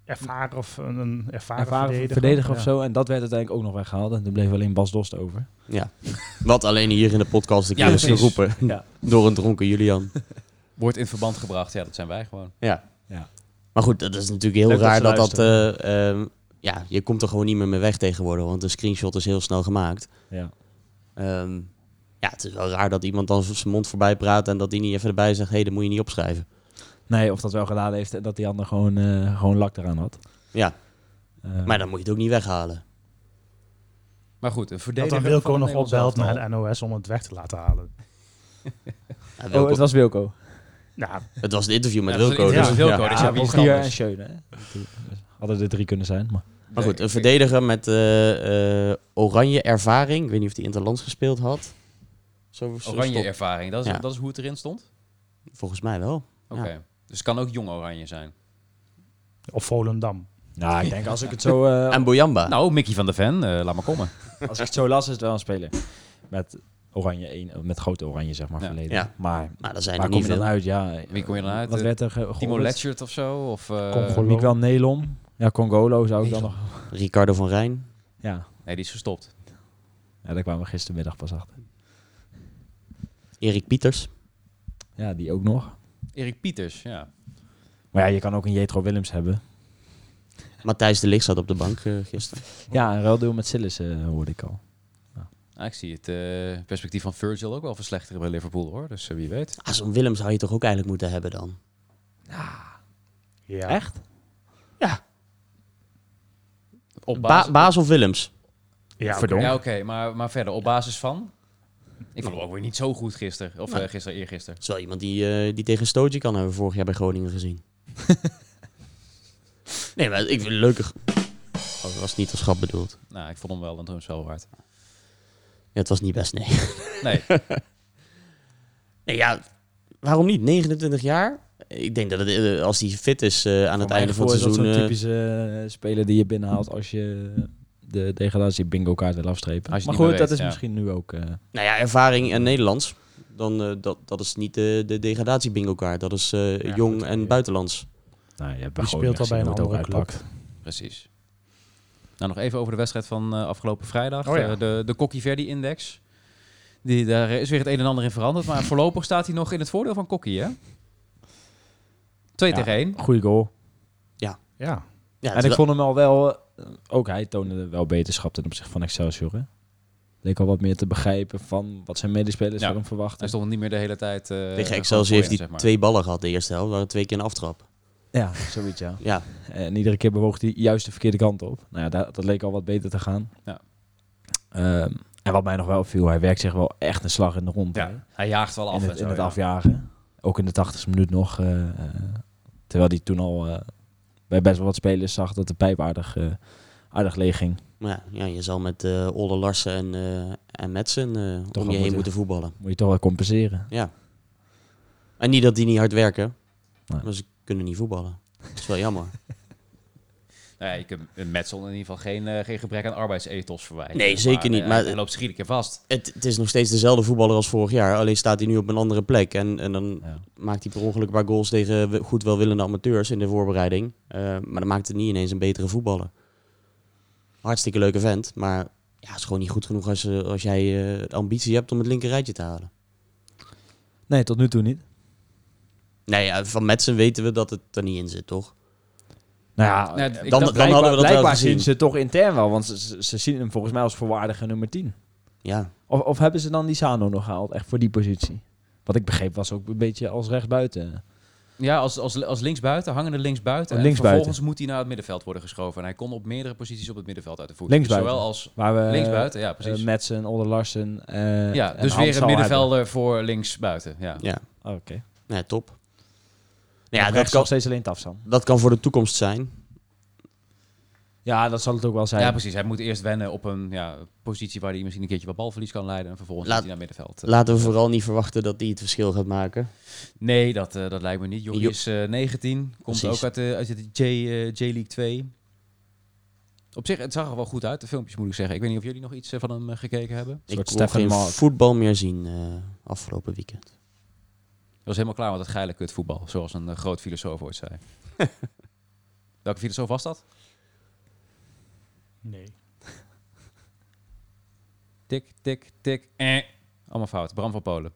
Ervaren of een, een ervaren, ervaren verdediger, verdediger, of Ja. zo. En dat werd uiteindelijk ook nog weggehaald. En toen bleef alleen Bas Dost over. ja. Wat alleen hier in de podcast een Ja, keer is geroepen. Ja. Door een dronken Julian. Wordt in verband gebracht. Ja, dat zijn wij gewoon. Ja. Ja. Maar goed, dat is natuurlijk heel Leuk dat raar dat dat... eh, ehm, ja, je komt er gewoon niet meer mee weg tegenwoordig. Want de screenshot is heel snel gemaakt. Ja. Ehm, ja, het is wel raar dat iemand dan zijn mond voorbij praat... en dat die niet even erbij zegt... hé, hey, dat moet je niet opschrijven. Nee, of dat wel gedaan heeft en dat die ander gewoon, eh, gewoon lak eraan had. Ja, Eh, maar dan moet je het ook niet weghalen. Maar goed, een Dat verdediger dan Wilco nog opbelt naar de NOS om het weg te laten halen. Ja, oh, Wilco- het was Wilco. Nou, het was een interview met Ja, Wilco. een interview dus- met Wilco, ja. dus ja, anders? en Schöne. hè? Hadden er drie kunnen zijn, maar... Maar goed, een verdediger met eh, eh, oranje ervaring. Ik weet niet of hij interlands gespeeld had. Zo, zo Oranje stond- ervaring, dat is, Ja. dat is hoe het erin stond? Volgens mij wel. Oké. Dus het kan ook jong oranje zijn. of Volendam. Nou, ik denk als ik het zo, eh, En Boyamba. Nou, Mickey van der Ven, eh, laat maar komen. als ik het zo las, is het wel een speler. Met oranje één, met grote oranje, zeg maar, Ja. verleden. Ja. Maar maar daar zijn waar er kom niet je dan uit? Ja, Wie kom je dan uit? Wat Eh, werd er ge- Timo? Letchert of zo? Of, eh, Congolo. Miguel Nelom. Ja, Congolo zou ik dan nog... Ricardo van Rijn. Ja. Nee, die is gestopt. ja, daar kwamen we gistermiddag pas achter. Erik Pieters. Ja, die ook nog. Erik Pieters, ja. Maar ja, je kan ook een Jetro Willems hebben. Matthijs de Ligt zat op de bank eh, gisteren. Ja, een ruildeal met Sillis eh, hoorde ik al. Ah, ik zie het eh, perspectief van Virgil ook wel verslechteren bij Liverpool, hoor. Dus eh, wie weet. Ah, Zo'n Willem zou je toch ook eigenlijk moeten hebben dan? Ja. Echt? Op Ba basis... Baas of Willems? Ja, oké. Verdonk. ja, oké, maar, maar verder, op basis van... Ik vond hem ook weer niet zo goed gisteren. Of eh, gisteren, eergisteren. Dat is wel iemand die, eh, die tegen Stootje kan hebben we vorig jaar bij Groningen gezien. nee, maar ik vind het leuke... Oh, dat was niet als grap bedoeld. Nou, ik vond hem wel een wel waard. Ja, het was niet best, nee. Nee, nee, ja, waarom niet? 29 jaar? Ik denk dat het, eh, als hij fit is eh, aan het einde van het is dat seizoen... zo'n eh, typische speler die je binnenhaalt als je de degradatie bingo kaart wil afstrepen. Als je maar goed, dat is ja. misschien nu ook... eh, Nou ja, ervaring en Nederlands. Dan, eh, dat, dat is niet de, de degradatie bingo kaart. Dat is eh, Ja, jong goed, en ja. buitenlands. nou, je hebt Die speelt al bij een andere club. precies. Nou, nog even over de wedstrijd van eh, afgelopen vrijdag. Oh ja. Eh, de de Kokkie Verdi-index. Die, daar is weer het een en ander in veranderd. Maar voorlopig staat hij nog in het voordeel van Kokkie, hè? 2 Ja. tegen 1. Goeie goal. Ja. Ja, het en ik vond hem al wel... eh, ook hij toonde wel beterschap ten opzichte van Excelsior. Hè? Leek al wat meer te begrijpen van wat zijn medespelers Ja. van hem verwachten. Hij stond niet meer de hele tijd... eh, tegen Excelsior heeft hij voorin, zeg maar. twee ballen gehad de eerste helft. waren twee keer een aftrap. Ja, zoiets ja. Ja, En iedere keer bewoog hij juist de verkeerde kant op. Nou ja, dat, dat leek al wat beter te gaan. Ja. Ehm, en wat mij nog wel viel, hij werkt zich wel echt een slag in de rond. Ja, hij jaagt wel af. in en het, zo, in het ja. afjagen. Ook in de 80 minuut nog. eh, eh, terwijl hij toen al eh, bij best wel wat spelers zag dat de pijp aardig, eh, aardig leeg ging. maar ja, ja je zal met eh Olle Larsen en, eh en Metsen eh, om je heen moeten. moeten voetballen. Moet je toch wel compenseren. Ja. En niet dat die niet hard werken. Nee. Maar ze kunnen niet voetballen. Dat is wel jammer. Nou ja, je kunt een Metsel in ieder geval geen, eh, geen gebrek aan arbeidsethos verwijten. Nee, zeker niet, eh, maar- hij loopt zich iedere keer vast. Het, het is nog steeds dezelfde voetballer als vorig jaar. Alleen staat hij nu op een andere plek. En, en dan Ja. maakt hij per ongeluk een paar goals tegen goed welwillende amateurs in de voorbereiding. Eh, maar dan maakt het niet ineens een betere voetballer. Hartstikke leuke vent. Maar ja, het is gewoon niet goed genoeg als, als jij eh, de ambitie hebt om het linker rijtje te halen. Nee, tot nu toe niet. Nee, ja, van Metsen weten we dat het er niet in zit, toch? Nou ja, Ja, ik dan, dacht- dan hadden we dat wel gezien. zien ze toch intern wel, want ze, ze, zien hem volgens mij als voorwaardige nummer 10. Ja, Of, of hebben ze dan die Sano nog gehaald, echt voor die positie? Wat ik begreep was ook een beetje als rechtsbuiten. Ja, als, als, als linksbuiten, hangende linksbuiten. Oh, en linksbuiten. vervolgens moet hij naar het middenveld worden geschoven. En hij kon op meerdere posities op het middenveld uit de voet. Dus Linksbuiten. zowel als Waar we linksbuiten, ja precies. eh, Madsen, Older Larsen eh, ja, dus weer een middenvelder voor linksbuiten. Ja. ja. Oh, Oké. Nee, top. Ja, Ja, dat kan nog steeds alleen Tafsan. dat kan voor de toekomst zijn. Ja, dat zal het ook wel zijn. ja, precies. Hij moet eerst wennen op een ja, positie waar hij misschien een keertje wat balverlies kan leiden. En vervolgens Laat- hij naar middenveld. Laten we vooral niet verwachten dat hij het verschil gaat maken. Nee, dat, eh, dat lijkt me niet. Jochie Jo- is eh, 19. Komt Precies. ook uit de, uit de J, eh, J-League 2. Op zich, het zag er wel goed uit, de filmpjes moet ik zeggen. Ik weet niet of jullie nog iets eh, van hem gekeken hebben. Ik Stefan geen voetbal meer zien eh, afgelopen weekend. Dat was helemaal klaar met het geile kutvoetbal, zoals een eh, groot filosoof ooit zei. Welke filosoof was dat? Nee. Tik, tik, tik, eh. Allemaal fout. Bram van Polen.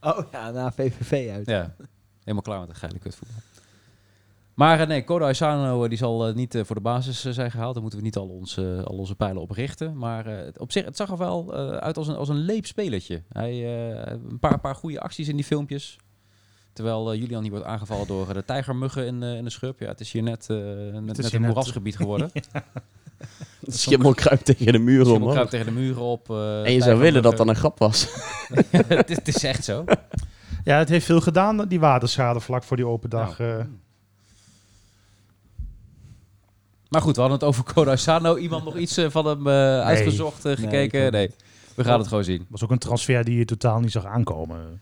Oh ja, na VVV uit. Ja, helemaal klaar met het geile kutvoetbal. Maar eh, nee, Kodo Aisano eh, die zal eh, niet voor de basis zijn gehaald. Daar moeten we niet al, ons, eh, al onze pijlen op richten. Maar eh, het- op zich, het zag er wel eh, uit als een, als een leep spelertje. Hij, eh, een paar, paar goede acties in die filmpjes. Terwijl Julian hier wordt aangevallen door de tijgermuggen in, eh, in de schub. Ja, het is hier net, eh, net, net een net- moerasgebied geworden. De schimmel kruipt tegen de muur om. Schimmel hoor. kruipt tegen de muren op. eh, En je zou willen dat dat tijgermuggen. een grap was. het, is, het is echt zo. Ja, het heeft veel gedaan, die waterschade vlak voor die open dag. eh. Maar goed, we hadden het over Kodo Sano. Iemand nog iets eh, van hem eh, uitgezocht, eh, Nee, gekeken? Nee, we gaan het gewoon zien. was ook een transfer die je totaal niet zag aankomen.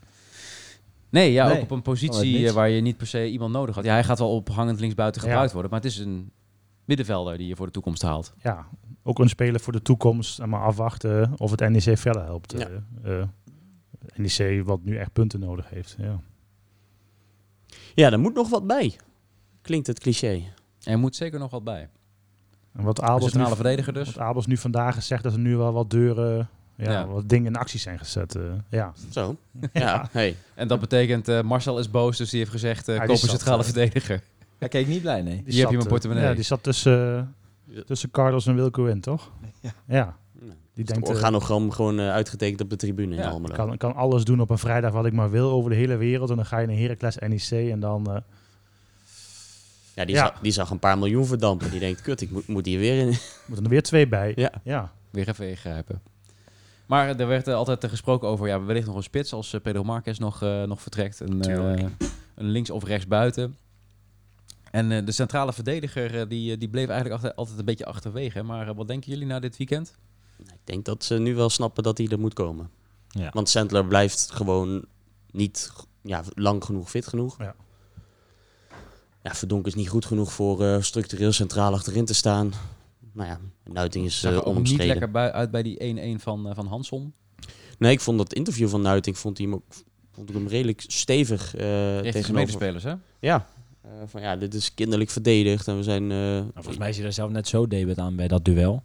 Nee, ja, Nee, ook op een Oh, positie eh, waar je niet per se iemand nodig had. Ja, hij gaat wel op hangend linksbuiten Ja. gebruikt worden, maar het is een middenvelder die je voor de toekomst haalt. Ja, ook een speler voor de toekomst. En maar afwachten of het NEC verder helpt. Ja. NEC wat nu echt punten nodig heeft. Ja. Ja, er moet nog wat bij. Klinkt het cliché. Er moet zeker nog wat bij. En wat De Abels, nu, verdediger dus. wat Abels nu vandaag zegt dat er nu wel wat deuren, ja, Ja. wat dingen in actie zijn gezet. eh, ja. Zo. Ja, hey. En dat betekent, eh, Marcel is boos, dus die heeft gezegd, eh Ja, koop een centrale verdediger. Hij keek niet blij, nee. Die Hier heb je mijn portemonnee. Ja, die zat tussen, tussen Carlos en Wilco in, toch? Ja. Ja. Die Het denkt, eh, organogram gewoon uitgetekend op de tribune in Ja, Almelo. kan, kan alles doen op een vrijdag wat ik maar wil over de hele wereld. En dan ga je naar Heracles NEC en dan... eh, Ja, die, Ja. Zag, die zag een paar miljoen verdampen. Die denkt, kut, ik moet, moet hier weer in. moeten er weer twee bij. Ja. ja. Weer even ingrijpen. Maar er werd eh, altijd eh, gesproken over, ja, wellicht nog een spits als eh, Pedro Marquez nog, eh, nog vertrekt. Een, eh, een links of rechts buiten. En eh, de centrale verdediger, eh, die, eh, die bleef eigenlijk achter, altijd een beetje achterwege. Maar eh, wat denken jullie na dit weekend? Ik denk dat ze nu wel snappen dat hij er moet komen. Ja. Want Sandler blijft gewoon niet ja, lang genoeg fit genoeg. Ja. Ja, Verdonk is niet goed genoeg voor eh, structureel centraal achterin te staan. Nou ja, Nuiting is uh, er niet lekker bui- uit bij die 1-1 van, eh, van Hanson. Nee, ik vond dat interview van Nuiting vond, hij hem ook, vond ik hem redelijk stevig eh Tegen tegenover. medespelers, hè? Ja, eh, van ja, dit is kinderlijk verdedigd en we zijn. eh, Nou, volgens mij is hij er zelf net zo debet aan bij dat duel.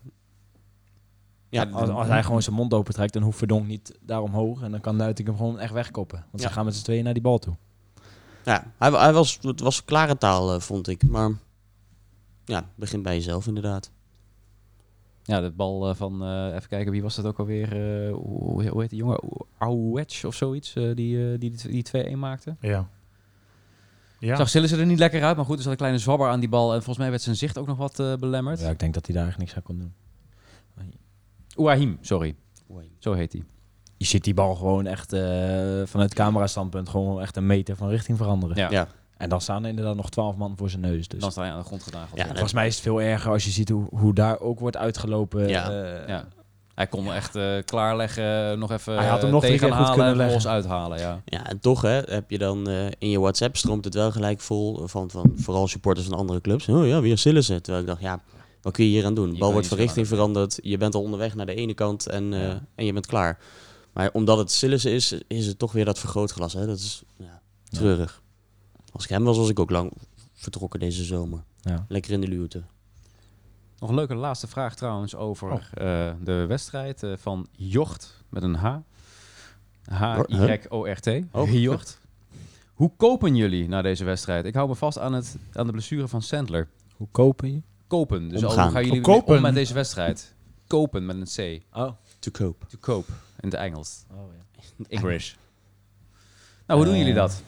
ja, Als, als hij gewoon zijn mond open trekt, dan hoeft Verdonk niet daar omhoog. En dan kan Nuiting hem gewoon echt wegkoppen. Want Ja. ze gaan met z'n tweeën naar die bal toe. Ja hij, hij was, het was klare taal, eh, vond ik. Maar ja, begin bij jezelf inderdaad. Ja, de bal eh, van, eh, even kijken, wie was dat ook alweer? eh, hoe, hoe heet die jongen? Auwetsch of zoiets, eh, die, eh, die die 2-1 maakte. Ja. Ja. Zag Sillissen er niet lekker uit, maar goed, er zat een kleine zwabber aan die bal. En volgens mij werd zijn zicht ook nog wat eh, belemmerd. Ja, ik denk dat hij daar eigenlijk niks aan kon doen. Ouahim, sorry. Zo heet hij. Je ziet die bal gewoon echt eh, vanuit camera-standpunt gewoon echt een meter van richting veranderen. Ja. Ja. En dan staan er inderdaad nog twaalf man voor zijn neus. Dus. Dan sta je aan de grond genageld. Ja, Ja, Volgens mij is het veel erger als je ziet hoe, hoe daar ook wordt uitgelopen. Ja. eh, Ja. Hij kon echt eh, klaarleggen, nog even Hij had hem nog drie tegen keer goed halen kunnen en los uithalen. Ja. Ja, en toch hè, heb je dan eh, in je WhatsApp stroomt het wel gelijk vol van, van vooral supporters van andere clubs. Oh ja, weer Sillissen. Terwijl ik dacht, ja, wat kun je hier aan doen? De bal wordt van richting veranderd. Je bent al onderweg naar de ene kant en, eh, Ja. en je bent klaar. Maar omdat het Sillissen is, is het toch weer dat vergrootglas. Hè? Dat is ja, treurig. Als ik hem was, was ik ook lang vertrokken deze zomer. Ja. Lekker in de luwte. Nog een leuke laatste vraag trouwens over Oh. eh, de wedstrijd eh, van Jocht met een H. H-Y-O-R-T. Oh. Jocht. Hoe kopen jullie na deze wedstrijd? Ik hou me vast aan, het, aan de blessure van Sandler. Hoe kopen je? Kopen. Dus Omgaan. hoe gaan jullie kopen. om met deze wedstrijd? Kopen met een C. Oh. To cope. To cope in het Engels. oh ja. English. Nou, hoe doen Eh, jullie dat?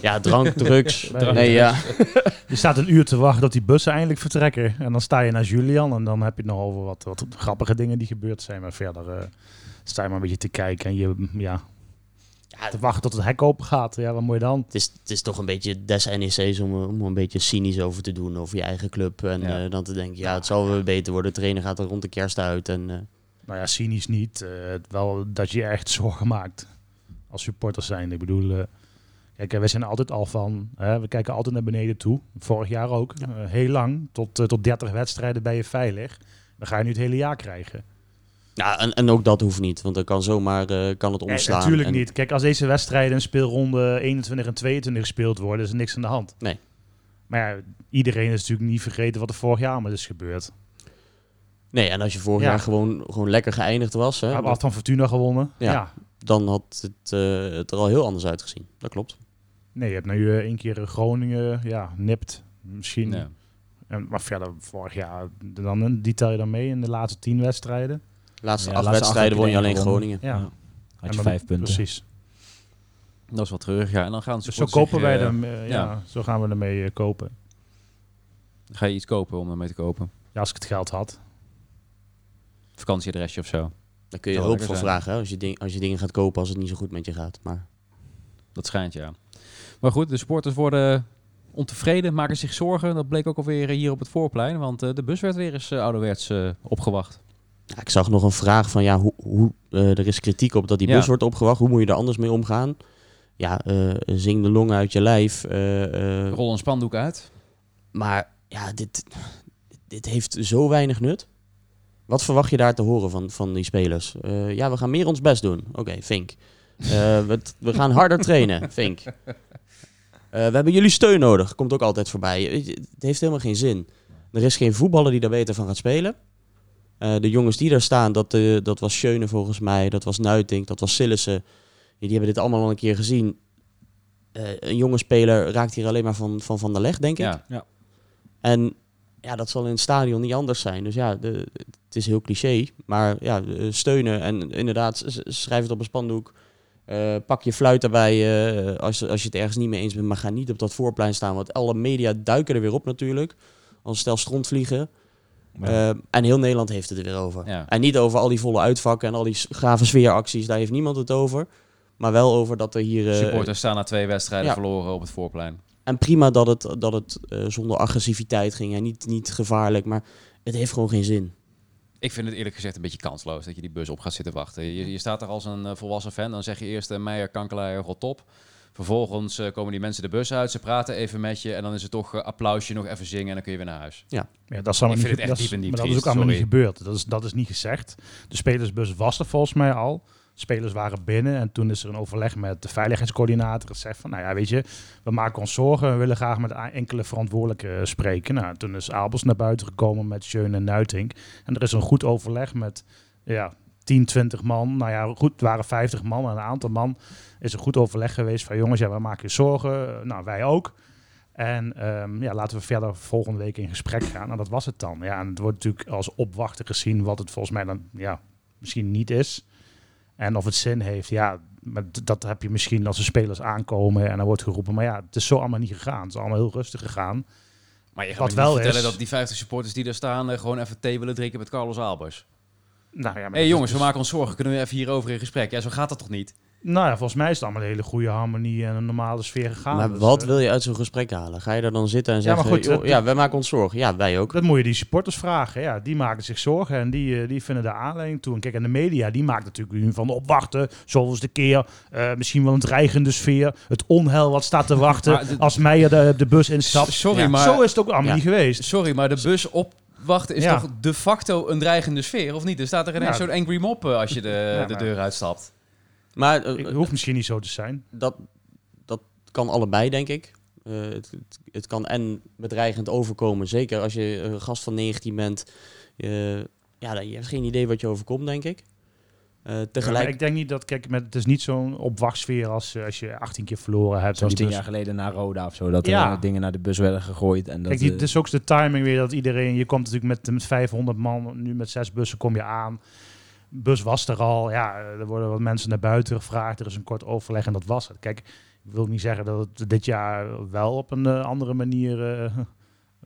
Ja, drank, drugs. Drank, nee, ja. Je staat een uur te wachten dat die bussen eindelijk vertrekken. En dan sta je naar Julian en dan heb je het nog over wat, wat grappige dingen die gebeurd zijn. Maar verder eh, sta je maar een beetje te kijken en je, ja, ja te wachten tot het hek open gaat. Ja, wat moet je dan? Het is, het is toch een beetje des NEC's om, om een beetje cynisch over te doen over je eigen club. En Ja. eh, dan te denken, ja, het zal wel beter worden. De trainer gaat er rond de kerst uit. En, eh, Nou ja, cynisch niet. eh, wel dat je echt zorgen maakt als supporters zijn. Ik bedoel, kijk, we zijn altijd al van, we kijken altijd naar beneden toe. Vorig jaar ook. Ja. Heel lang, tot, tot 30 wedstrijden ben je veilig. Dan ga je nu het hele jaar krijgen. Ja, en, en ook dat hoeft niet, want dan kan zomaar eh, kan het Nee, omslaan. natuurlijk En- niet. Kijk, als deze wedstrijden in speelronde 21 en 22 gespeeld worden, is er niks aan de hand. Nee. Maar ja, iedereen is natuurlijk niet vergeten wat er vorig jaar met is gebeurd. Nee, en als je vorig Ja. jaar gewoon, gewoon lekker geëindigd was, hè, hebben van Fortuna gewonnen. Ja. Ja. dan had het, eh, het er al heel anders uitgezien. Dat klopt. Nee, je hebt nu eh, één keer Groningen, ja, nipt. Misschien. Ja. En, maar verder, vorig jaar, dan, die tel je dan mee in de laatste tien wedstrijden. Laatste Ja, acht laatste wedstrijden acht won je alleen Groningen. Ja, Ja. Had je dan- vijf punten. Precies. Dat is wel terug. Ja, en dan gaan de Dus zo kopen zich, wij eh, hem, eh, ja. ja. zo gaan we ermee eh, kopen. Ga je iets kopen om ermee te kopen? Ja, als ik het geld had. Vakantieadresje of zo? Daar kun je hulp voor vragen hè, als, je ding, als je dingen gaat kopen als het niet zo goed met je gaat. Maar Dat schijnt, ja. Maar goed, de supporters worden ontevreden, maken zich zorgen. Dat bleek ook alweer hier op het voorplein, want eh, de bus werd weer eens ouderwets eh, opgewacht. Ja, ik zag nog een vraag van ja, hoe, hoe, eh, er is kritiek op dat die Ja. bus wordt opgewacht. Hoe moet je er anders mee omgaan? Ja, eh, zing de longen uit je lijf. eh, Rol een spandoek uit. maar ja, dit, dit heeft zo weinig nut. Wat verwacht je daar te horen van, van die spelers? Ja, we gaan meer ons best doen. Oké, Vink. Eh, we, we gaan harder trainen. Vink. We hebben jullie steun nodig. Komt ook altijd voorbij. Het heeft helemaal geen zin. Er is geen voetballer die daar beter van gaat spelen. Eh, de jongens die daar staan, dat, eh, dat was Schöne volgens mij. Dat was Nuitink, dat was Sillissen. Die hebben dit allemaal al een keer gezien. Eh, een jonge speler raakt hier alleen maar van van, van de leg, denk ik. Ja. En ja, dat zal in het stadion niet anders zijn. Dus ja, de, het is heel cliché. Maar ja, steunen en inderdaad, schrijf het op een spandoek. Pak je fluit erbij als, als je het ergens niet mee eens bent. Maar ga niet op dat voorplein staan. Want alle media duiken er weer op natuurlijk. Als stel strontvliegen. Ja. Eh, en heel Nederland heeft het er weer over. Ja. En niet over al die volle uitvakken en al die gave sfeeracties. Daar heeft niemand het over. Maar wel over dat er hier... eh, Supporters staan na twee wedstrijden ja. verloren op het voorplein. en prima dat het, dat het eh, zonder agressiviteit ging en niet, niet gevaarlijk, maar het heeft gewoon geen zin. Ik vind het eerlijk gezegd een beetje kansloos dat je die bus op gaat zitten wachten. Je, je staat er als een eh, volwassen fan, dan zeg je eerst uh, Meijer, Kankelaier, rot op. Vervolgens eh, komen die mensen de bus uit, ze praten even met je en dan is het toch eh, applausje, nog even zingen en dan kun je weer naar huis. Ja, dat is allemaal niet, echt dat is- diep en diep maar dat is ook allemaal sorry. niet gebeurd. Dat is, dat is niet gezegd. De spelersbus was er volgens mij al. Spelers waren binnen en toen is er een overleg met de veiligheidscoördinator. Het zegt van, nou ja, weet je, we maken ons zorgen. We willen graag met enkele verantwoordelijken spreken. Nou, toen is Abels naar buiten gekomen met Schöne en Nuitink. En er is een goed overleg met, ja, 10, 20 man. Nou ja, goed, het waren 50 man. En een aantal man is een goed overleg geweest van, jongens, ja, we maken je zorgen. Nou, wij ook. En ehm, ja, laten we verder volgende week in gesprek gaan. Nou, dat was het dan. Ja, en het wordt natuurlijk als opwachten gezien wat het volgens mij dan ja, misschien niet is. En of het zin heeft, ja, maar dat heb je misschien als de spelers aankomen en dan wordt geroepen. Maar ja, het is zo allemaal niet gegaan. Het is allemaal heel rustig gegaan. Maar je gaat Wat me niet wel vertellen is- dat die 50 supporters die daar staan eh, gewoon even thee willen drinken met Carlos Albers. Nou ja, maar hey, jongens, we maken ons zorgen. Kunnen we even hierover in gesprek? Ja, zo gaat dat toch niet? Nou ja, volgens mij is het allemaal een hele goede harmonie en een normale sfeer gegaan. maar Dus, wat eh, wil je uit zo'n gesprek halen? Ga je daar dan zitten en Ja, zeggen, maar goed, dat- ja, wij maken ons zorgen. Ja, wij ook. Dat moet je die supporters vragen. Ja, die maken zich zorgen en die, eh, die vinden de aanleiding toe. En kijk, en de media, die maakt natuurlijk nu van opwachten. Zoals de keer. eh, misschien wel een dreigende sfeer. Het onheil wat staat te wachten als Meijer de, de bus instapt. Sorry, Ja, maar... Zo is het ook allemaal Ja. niet geweest. Sorry, maar de bus opwachten is Ja. toch de facto een dreigende sfeer, of niet? Er staat er ineens Ja. zo'n angry mop eh, als je de, Ja, de deur uitstapt. Maar eh, Het hoeft misschien niet zo te zijn. dat, dat kan allebei, denk ik. Eh, het, het, het kan en bedreigend overkomen. Zeker als je een gast van 19 bent. eh, ja, dan- je hebt geen idee wat je overkomt, denk ik. Eh, Ja, tegelijk... maar ik denk niet dat, kijk, met, het is niet zo'n opwachtsfeer als, eh, als je 18 keer verloren hebt. Zoals tien bus- jaar geleden naar Roda of zo. Dat er Ja. eh, dingen naar de bus werden gegooid. En dat, Kijk, die, eh, het is ook de timing weer dat iedereen... Je komt natuurlijk met, met 500 man, nu met zes bussen kom je aan. Bus was er al. Ja, er worden wat mensen naar buiten gevraagd. Er is een kort overleg en dat was het. Kijk, ik wil niet zeggen dat het dit jaar wel op een eh, andere manier eh,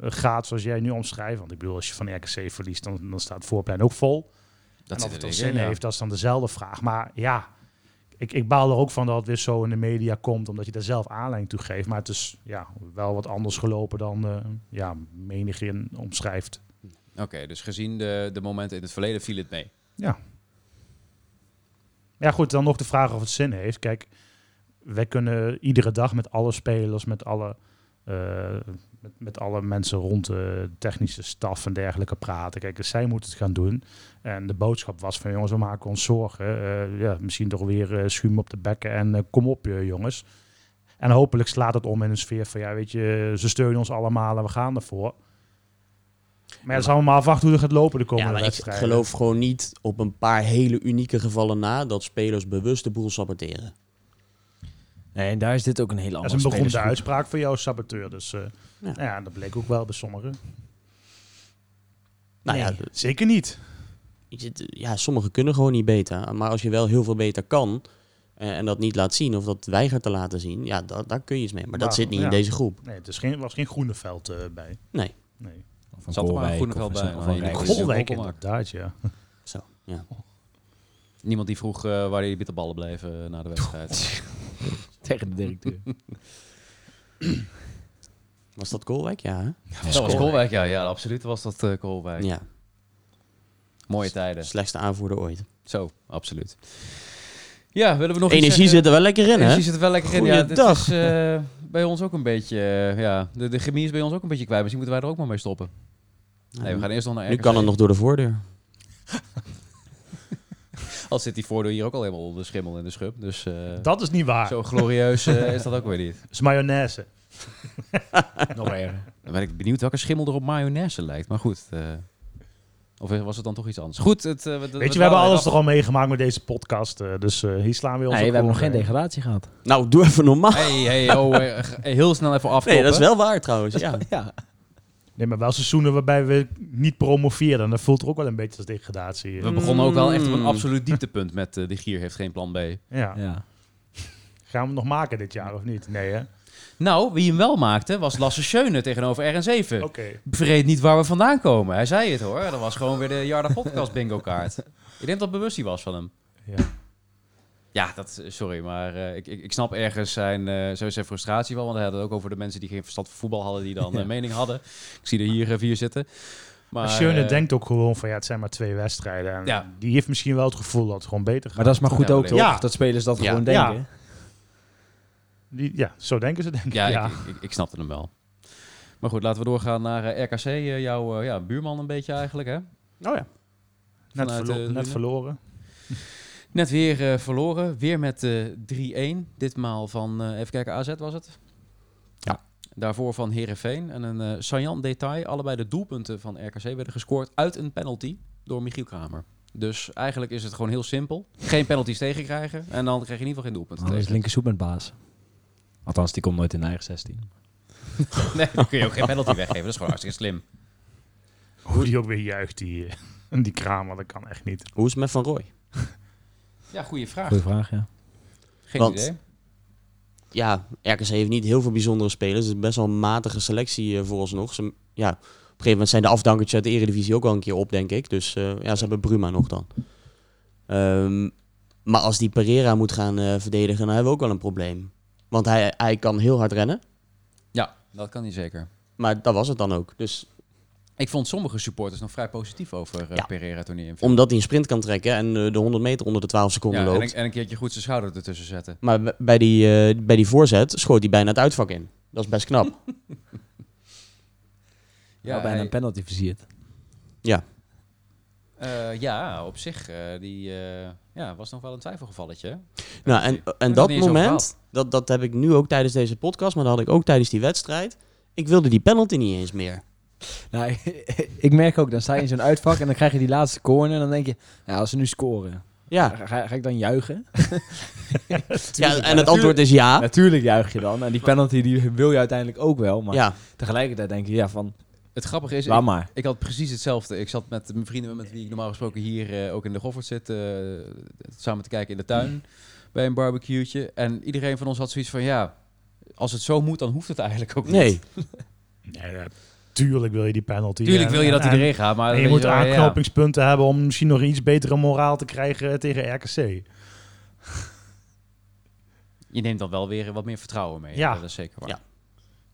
gaat zoals jij nu omschrijft. Want ik bedoel, als je van RKC verliest, dan, dan staat het voorplein ook vol. Dat en zit of het in, zin ja. heeft, dat is dan dezelfde vraag. Maar ja, ik, ik baal er ook van dat het weer zo in de media komt, omdat je daar zelf aanleiding toe geeft. Maar het is ja, wel wat anders gelopen dan eh ja, menigeen omschrijft. Oké, dus gezien de, de momenten in het verleden viel het mee. Ja, goed, dan nog de vraag of het zin heeft. Kijk, wij kunnen iedere dag met alle spelers, met alle, eh, met, met alle mensen rond de technische staf en dergelijke praten. Kijk, dus zij moeten het gaan doen. En de boodschap was van jongens, we maken ons zorgen. Eh, ja, misschien toch weer eh schuim op de bekken en eh, kom op jongens. En hopelijk slaat het om in een sfeer van ja, weet je, ze steunen ons allemaal en we gaan ervoor. Maar het is allemaal afwachten hoe het gaat lopen de ja, komende maar ik geloof gewoon niet op een paar hele unieke gevallen na dat spelers bewust de boel saboteren. nee, en daar is dit ook een hele Dat andere is een beroemde uitspraak van jou, saboteur. Dus eh, Ja. ja. dat bleek ook wel bij sommigen. Nou ja, Nee, zeker niet. Ja, sommigen kunnen gewoon niet beter. Maar als je wel heel veel beter kan eh, en dat niet laat zien of dat weigert te laten zien, ja, da- daar kun je iets mee. Maar dat Nou, zit niet ja. in deze groep. Nee, het is geen, was geen Groeneveld eh bij. Nee. Nee. Of een Zat er maar een Koolwijk Groeneveld of bij, een- of een. Golwijk inderdaad, ja. Zo, ja. Niemand die vroeg eh, waar die bitterballen bleven na de wedstrijd. Tegen de directeur. Was dat Koolwijk? Ja, hè? dat was Kolwijk, ja, ja, absoluut was dat eh Kolwijk. Ja, Mooie tijden. slechtste aanvoerder ooit. Zo, absoluut. Ja, willen we nog iets Energie zeggen? zit er wel lekker in, hè? Energie zit er wel lekker in. Ja, dit is eh, bij ons ook een beetje... eh, ja, de, de chemie is bij ons ook een beetje kwijt. Misschien moeten wij er ook maar mee stoppen. Nee, we gaan eerst nog naar nu kan het nog door de voordeur. Al zit die voordeur hier ook al helemaal onder de schimmel in de schub. Dus eh, Dat is niet waar. zo glorieus is dat ook weer niet. Dat is mayonaise. Nog erger. Dan ben ik benieuwd welke schimmel er op mayonaise lijkt. Maar goed... eh, of was het dan toch iets anders? Goed, het, eh, Weet je, we hebben alles er al meegemaakt met deze podcast. eh, dus eh, hier slaan we ons Nee, we hebben nog geen degradatie gehad. Nou, doe even normaal. Hey, hey, oh, heel snel even afkomen. Nee, dat is wel waar trouwens. Ja. Ja. Nee, maar wel seizoenen waarbij we niet promoveerden. Dat voelt er ook wel een beetje als degradatie. We begonnen ook wel echt op een Mm. absoluut dieptepunt met eh, de Gier heeft geen plan B. Ja. ja. Gaan we hem nog maken dit jaar of niet? Nee, hè? Nou, wie hem wel maakte was Lasse Schöne tegenover RN7. Oké. Vergeet niet waar we vandaan komen. Hij zei het hoor. Dat was gewoon weer de Jarda Podcast bingo kaart. Ik denk dat het bewust die was van hem. Ja. Ja, dat, sorry, maar eh, ik, ik, ik snap ergens zijn, eh, zo zijn frustratie wel. Want hij had het ook over de mensen die geen verstand van voetbal hadden, die dan een mening hadden. Ik zie er hier eh, vier zitten. Maar, Schöne eh, denkt ook gewoon van ja, het zijn maar twee wedstrijden. En Ja. Die heeft misschien wel het gevoel dat het gewoon beter gaat. Maar dat is maar goed Ja, ook, toch? ja. Dat spelers dat Ja. gewoon Ja. denken. Die, ja, zo denken ze denk ik. Ja, Ja, Ik, ik, ik snapte hem wel. Maar goed, laten we doorgaan naar eh, RKC. eh, jouw eh, ja, buurman een beetje eigenlijk, hè? Oh ja. net, vanuit, verlo- net Lune. verloren. Net weer eh, verloren. Weer met eh 3-1. Ditmaal van, eh, even kijken, AZ was het? Ja. Daarvoor van Herenveen. En een eh saillant detail. Allebei de doelpunten van RKC werden gescoord uit een penalty door Michiel Kramer. Dus eigenlijk is het gewoon heel simpel. Geen penalties tegenkrijgen. En dan krijg je in ieder geval geen doelpunten Dan is linkersoep met baas. Althans, die komt nooit in de eigen 16. Nee, dan kun je ook geen penalty weggeven. Dat is gewoon hartstikke slim. Hoe die ook weer juicht, die, eh, die kramer, dat kan echt niet. Hoe is het met Van Rooij? Ja, goede vraag. Goeie vraag, ja. Geen Want- idee. Ja, RKC heeft niet heel veel bijzondere spelers. Het is best wel een matige selectie eh, vooralsnog. Ze, ja, op een gegeven moment zijn de afdankertjes uit de Eredivisie ook wel een keer op, denk ik. Dus eh, ja, ze hebben Bruma nog dan. Ehm, Maar als die Pereira moet gaan eh, verdedigen, dan hebben we ook wel een probleem. Want hij, hij kan heel hard rennen. Ja, dat kan hij zeker. Maar dat was het dan ook. Dus Ik vond sommige supporters nog vrij positief over eh, Ja. Pereira toen hij inviel. omdat hij een sprint kan trekken en eh, de 100 meter onder de 12 seconden Ja, en, loopt. een, en een keertje goed zijn schouder ertussen zetten. Maar bij die, eh, bij die voorzet schoot hij bijna het uitvak in. Dat is best knap. Ja, bijna hij- een penalty versierd. eh, ja, op zich, eh, die eh, ja, was nog wel een twijfelgevalletje. hè? nou, en, en dat moment, dat, dat heb ik nu ook tijdens deze podcast, maar dat had ik ook tijdens die wedstrijd. Ik wilde die penalty niet eens meer. Nou, ik merk ook, dan sta je in zo'n uitvak en dan krijg je die laatste corner. En dan denk je, ja, als ze nu scoren, Ja, ga, ga, ga ik dan juichen? ja en het antwoord is ja. Natuurlijk juich je dan. En die penalty die wil je uiteindelijk ook wel. Maar Ja, tegelijkertijd denk je, ja, van, Het grappige is, laat ik, maar. ik had precies hetzelfde. Ik zat met mijn vrienden met wie ik normaal gesproken hier eh, ook in de Goffert zit, eh, samen te kijken in de tuin bij een barbecue'tje. En iedereen van ons had zoiets van, ja, als het zo moet, dan hoeft het eigenlijk ook niet. nee. Nee, ja, tuurlijk wil je die penalty. Tuurlijk En- wil je dat en- hij erin gaat, maar... Je moet ja. aanknopingspunten hebben om misschien nog iets betere moraal te krijgen tegen RKC. Je neemt dan wel weer wat meer vertrouwen mee. Ja. Dat is zeker waar. Ja.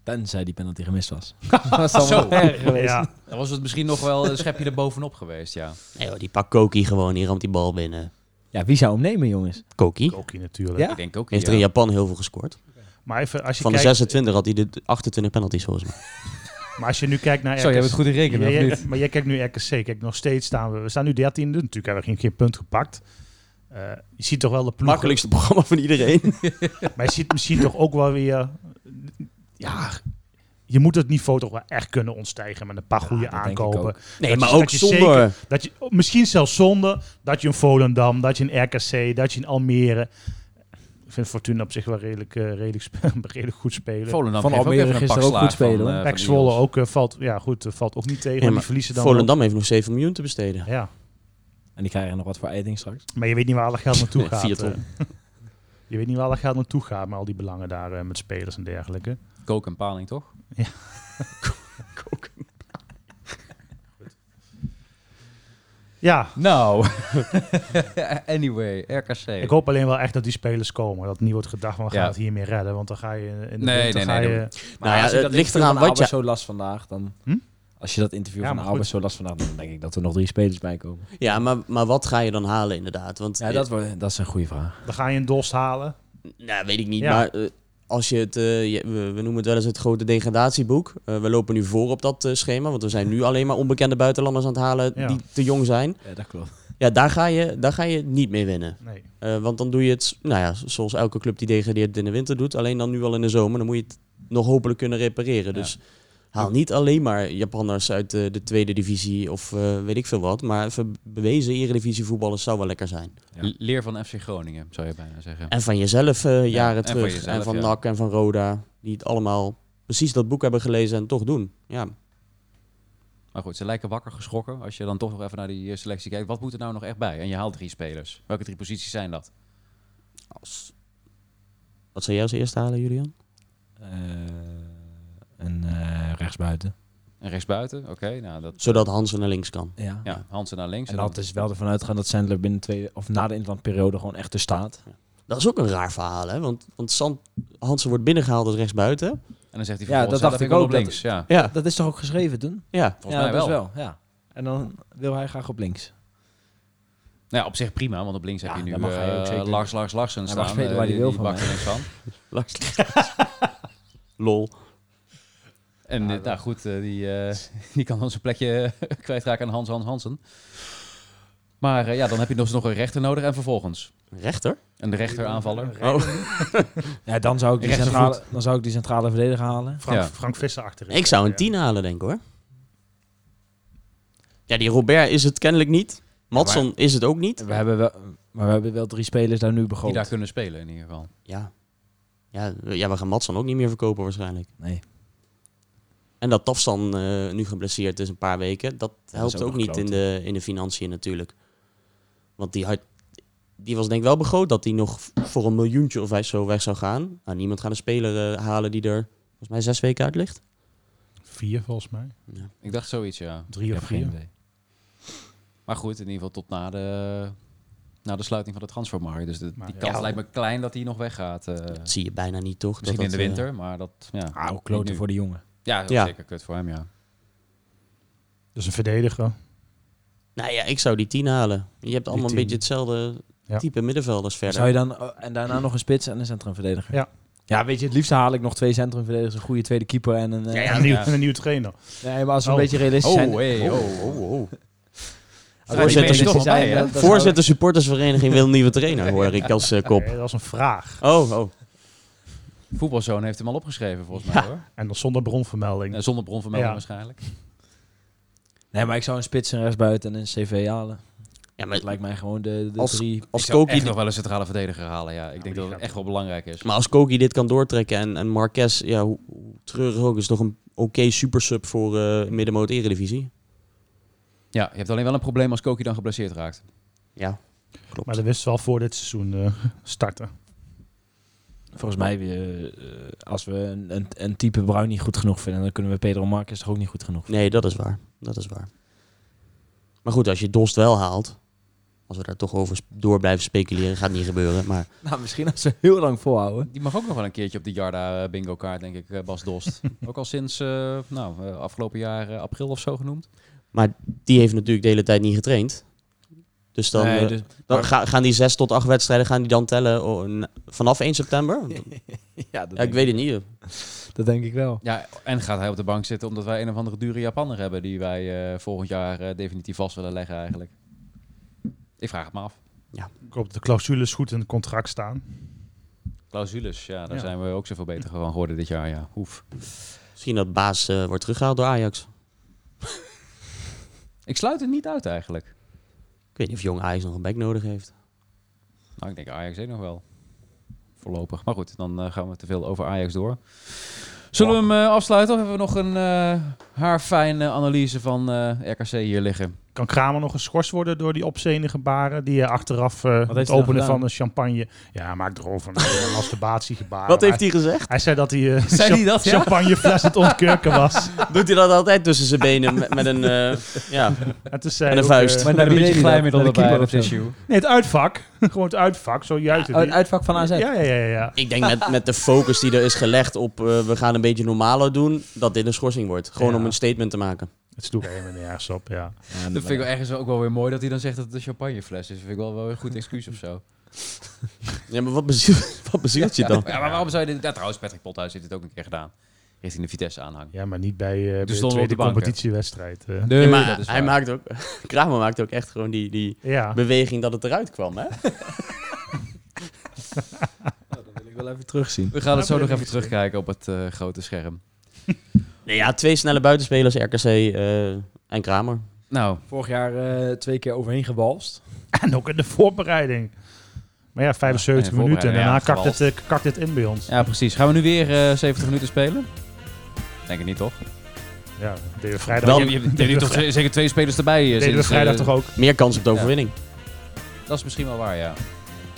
Tenzij die penalty gemist was. dat was dan Zo. wel erg geweest. Ja, Dan was het misschien nog wel een schepje erbovenop geweest, ja. nee hoor, die pakt Koki gewoon, die ramt die bal binnen. Ja, wie zou hem nemen, jongens? Koki Koki natuurlijk. Ja? Ik denk ook, heeft ja. er in Japan heel veel gescoord. Maar, even, als je Van de kijkt, 26 had hij de 28 penalties volgens mij. maar als je nu kijkt naar RKC... Zo, je hebt het goed in rekenen, Ja, niet? Maar jij kijkt nu RKC. Kijk, nog steeds staan we... We staan nu 13 Natuurlijk hebben we geen, geen punt gepakt. Eh, je ziet toch wel de ploeg... Makkelijkste programma van iedereen. Maar je ziet misschien toch ook wel weer... Ja, je moet het niveau toch wel echt kunnen ontstijgen met een paar goede dat denk ik aankopen. ook. Nee, Dat maar je- ook dat je zonder... zeker- Dat je, misschien zelfs zonder dat je een Volendam, dat je een RKC, dat je een Almere... Ik vind Fortuna op zich wel redelijk, eh, redelijk, redelijk goed spelen. Volendam Van ook Almere een gisteren ook goed spelen, van, eh, Pek van Zwolle ook, eh, valt, ja, goed, valt ook niet tegen. Ja, maar maar die verliezen dan Volendam heeft nog 7 miljoen te besteden. Ja, En die krijgen nog wat voor eiting straks. maar je weet niet waar alle geld naartoe Nee, gaat. je weet niet waar alle geld naartoe gaat met al die belangen daar met spelers en dergelijke. Kook en paling, toch? Ja, Nou, anyway, RKC. ik hoop alleen wel echt dat die spelers komen. Dat niet wordt gedacht van we gaan Ja. het hiermee redden. Want dan ga je in de Nee, winter nee, ga nee, je, dat Nou ja, als het dat ligt eraan wat je- zo las vandaag, dan... Hm? Als je dat interview Ja, van goed. zo las vandaag, dan denk ik dat er nog drie spelers bij komen. Ja, maar, maar wat ga je dan halen inderdaad? Want, Ja, dat, wordt, dat is een goede vraag. dan ga je een Dost halen. Nou, weet ik niet. Ja. Maar eh, als je het, eh, je- we, noemen het wel eens het grote degradatieboek. Eh, we lopen nu voor op dat eh, schema, want we zijn nu alleen maar onbekende buitenlanders aan het halen Ja. die te jong zijn. Ja, dat klopt. Ja, daar ga je, daar ga je niet mee winnen. Nee. Eh, want dan doe je het, nou ja, zoals elke club die degradeert in de winter doet. Alleen dan nu al in de zomer. Dan moet je het nog hopelijk kunnen repareren. Dus haal niet alleen maar Japanners uit de, de tweede divisie of eh, weet ik veel wat. Maar even bewezen eredivisie voetballers zou wel lekker zijn. Ja. Leer van FC Groningen, zou je bijna zeggen. En van jezelf eh, jaren en van terug. jezelf, en van ja. NAC en van Roda. Die het allemaal precies dat boek hebben gelezen en toch doen. Ja, Maar goed, ze lijken wakker geschrokken. Als je dan toch nog even naar die eh, selectie kijkt. Wat moet er nou nog echt bij? En je haalt drie spelers. Welke drie posities zijn dat? als... Wat zou jij als eerste halen, Julian? Eh, en eh, rechtsbuiten. En rechtsbuiten, oké. nou, dat, Zodat Hansen naar links kan. Ja. ja, Hansen naar links. En dan- dat is wel ervan uitgaan dat Sandler binnen twee of na de interlandperiode gewoon echt er staat. Dat is ook een raar verhaal, hè? Want, want Hansen wordt binnengehaald als rechtsbuiten. En dan zegt hij Ja, vervolgens, dat dacht "Ja, ik ook, op dat- links. Ja. Ja, Dat is toch ook geschreven toen? ja. Volgens ja, mij dat wel. is wel. Ja. En dan wil hij graag op links. Nou ja, op zich prima, want op links Ja, heb je nu dat mag hij ook eh, zeker. Lars, Lars, Larsen Hij staan. mag spelen eh, waar hij die- wil van van. Lol. En Ja, eh, nou goed, eh, die, eh, die kan dan zijn plekje kwijtraken aan Hans Hans Hansen. Maar eh, ja, dan heb je nog, nog een rechter nodig en vervolgens Rechter? een rechter aanvaller. Oh. Ja, dan zou ik die, centrale, dan zou ik die centrale verdediger halen. Frank, Ja. Frank Visser achterin. Ik zou een Ja. 10 halen, denk ik hoor. Ja, die Robert is het kennelijk niet. Matson is het ook niet. We hebben wel, maar we hebben wel drie spelers daar nu Die begonnen. daar kunnen spelen in ieder geval. Ja. Ja, we- ja, we gaan Matson ook niet meer verkopen waarschijnlijk. Nee. En dat Tafsan eh, nu geblesseerd is een paar weken, dat helpt ook niet in de, in de financiën natuurlijk. Want die, had, die was denk ik wel begroot dat hij nog voor een miljoentje of zo weg zou gaan. Nou, niemand gaat een speler eh, halen die er volgens mij zes weken uit ligt. Vier volgens mij. Ja. Ik dacht zoiets, ja. Drie Ik of vier. Maar goed, in ieder geval tot na de, Na de sluiting van de transfermarkt. Dus de, Maar die ja. kans Ja. lijkt me klein dat hij nog weggaat. eh, Dat zie je bijna niet, toch? misschien dat in de dat, winter, maar dat... Ja, Ah, kloten voor de jongen. Ja, dat is Ja. zeker kut voor hem, ja. Dus een verdediger. Nou ja, ik zou die tien halen. Je hebt allemaal een beetje hetzelfde Ja. type middenvelders verder. Zou je dan, oh, en daarna nog een spits en een centrumverdediger? Ja. Ja, weet je, het liefst haal ik nog twee centrumverdedigers, een goede tweede keeper en een... eh, Ja, een, nieuw, Ja. een nieuwe trainer. Nee, maar als we een Oh. beetje realistisch zijn... Oh, hey, oh. oh, oh. We Voorzitter- realistisch zijn, Voorzitter- supportersvereniging wil een nieuwe trainer, hoor ik als eh, kop. Nee, dat was een vraag. Oh, oh. Voetbalzoon heeft hem al opgeschreven, volgens mij, hoor. En dan zonder bronvermelding. Eh, zonder bronvermelding Ja. waarschijnlijk. Nee, maar ik zou een spits en rechtsbuiten en een CV halen. Ja, maar Dat lijkt mij gewoon de, de Als- drie... als ik zou Koki echt nog wel een centrale verdediger halen, ja. Ik denk dat het echt wel belangrijk is. Maar als Koki dit kan doortrekken en, en Marquez, ja, hoe, hoe treurig ook, is toch een oké supersub voor eh middenmoot eredivisie. Ja, je hebt alleen wel een probleem als Koki dan geblesseerd raakt. Ja, klopt. Maar dat wisten we al voor dit seizoen eh, starten. Volgens mij, eh, eh, als we een, een, een type Bruin niet goed genoeg vinden, dan kunnen we Pedro Marquez toch ook niet goed genoeg Nee, dat is waar. Dat is waar. Maar goed, als je Dost wel haalt, als we daar toch over door blijven speculeren, gaat niet gebeuren. Maar Nou, misschien als ze heel lang volhouden. Die mag ook nog wel een keertje op de Jarda eh, bingo kaart, denk ik, Bas Dost. ook al sinds, eh, nou, eh, afgelopen jaar april of zo genoemd. Maar die heeft natuurlijk de hele tijd niet getraind. Dus dan, Nee, eh, dus- dan maar- gaan die zes tot acht wedstrijden gaan die dan tellen oh, vanaf 1 september? ja, dat, Ja, ik weet het niet. dat denk ik wel. Ja, en gaat hij op de bank zitten omdat wij een of andere dure Japanner hebben die wij eh, volgend jaar eh, definitief vast willen leggen eigenlijk. Ik vraag het me af. Ik hoop dat de clausules goed in het contract staan. Clausules, ja, daar Ja. zijn we ook zoveel beter van geworden dit jaar, ja. Hoef. Misschien dat Baas wordt teruggehaald door Ajax. Ik sluit het niet uit eigenlijk. Weet niet of jong Ajax nog een back nodig heeft. Nou, ik denk Ajax ook nog wel. Voorlopig. Maar goed, dan eh, gaan we te veel over Ajax door. Zullen we hem eh, afsluiten of hebben we nog een eh haarfijne analyse van RKC hier liggen? Kan Kramer nog geschorst worden door die opzenige baren die eh, achteraf eh, het openen van een champagne... Ja, maakt erover een masturbatiegebaar. Wat heeft hij? gezegd? Hij zei dat hij eh, Zei hij dat, ja? champagnefles het ontkurken was. Doet hij dat altijd tussen zijn benen met, met een... eh, ja. En toen zei Met een ook, vuist. Maar Met een naar beetje glijmiddel erbij, of tissue. nee, het uitvak. Gewoon het uitvak. Zo juist Oh, het uitvak van AZ. Ja, ja, ja, ja. ja. Ik denk met, met de focus die er is gelegd op eh, we gaan een beetje normaler doen, dat dit een schorsing wordt. Gewoon Ja. om een statement te maken. Het sloeg helemaal nergens op, ja. Ja, Dat vind ik wel ergens ook wel weer mooi dat hij dan zegt dat het een champagnefles is. Dat vind ik wel, wel een goed excuus of zo. Ja, maar wat bezielt, wat bezielt je dan? Ja, maar waarom zou je dit... Ja, trouwens, Patrick Pothuis heeft het ook een keer gedaan. Richting de Vitesse aanhang. Ja, maar niet bij, eh, bij de tweede de competitiewedstrijd. eh. Nee, maar dat is hij maakt ook, Kramer maakt ook echt gewoon die, die Ja, beweging dat het eruit kwam. Hè? dat wil ik wel even terugzien. We gaan het zo nog even terugkijken op het eh, grote scherm. Nee, ja, twee snelle buitenspelers, RKC eh, en Kramer. Nou, Vorig jaar eh, twee keer overheen gewalst. en ook in de voorbereiding. Maar ja, 75 Ja, in de minuten. En daarna voorbereiding, kakt ja, het, eh, kakt het in bij ons. ja precies. Gaan we nu weer eh 70 minuten spelen? Denk ik niet, toch? Ja, deden we vrijdag, Wel- je, je, toch zeker twee spelers erbij. deden we vrijdag toch ook. Meer kans op de overwinning. Dat is misschien wel waar, ja.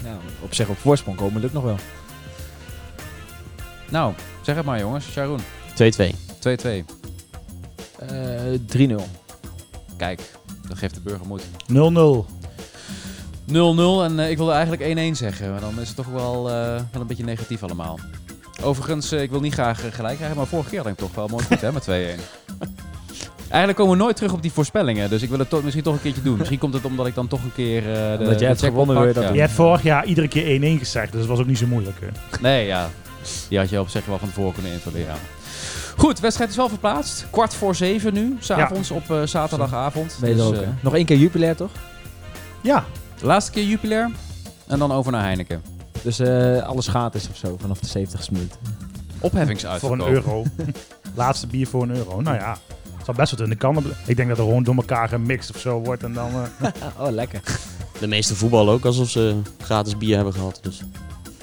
Ja, op zich op voorsprong komen lukt nog wel. Nou, zeg het maar jongens. Sharon, 2-2. 2-2. Eh 3-0. Kijk, dat geeft de burger moed. 0-0. 0-0 en eh, ik wilde eigenlijk 1-1 zeggen, maar dan is het toch wel, eh, wel een beetje negatief allemaal. Overigens, eh, ik wil niet graag eh, gelijk krijgen, maar vorige keer had ik toch wel mooi goed hè, met 2-1. Eigenlijk komen we nooit terug op die voorspellingen, dus ik wil het toch, misschien toch een keertje doen. Misschien komt het omdat ik dan toch een keer eh, de, Omdat jij hebt gewonnen, pak. je dat Ja. Je hebt vorig jaar iedere keer 1-1 gezegd, dus dat was ook niet zo moeilijk. Hè. Nee, ja. Die had je op zich wel van tevoren kunnen invullen, ja. Goed, wedstrijd is wel verplaatst. Kwart voor zeven nu, s'avonds op eh, zaterdagavond. Er Dus, ook, eh, hè? Nog één keer Jupiler, toch? Ja, laatste keer Jupiler en dan over naar Heineken. Dus eh alles gratis of zo, vanaf de 70 minuut. voor Opheffingsuitverkoop. een euro. Laatste bier voor een euro. Nou ja, het zal best wat in de kan. Ik denk dat er gewoon door elkaar gemixt of zo wordt. En dan, eh, oh, lekker. De meeste voetballen ook alsof ze gratis bier hebben gehad. Dus.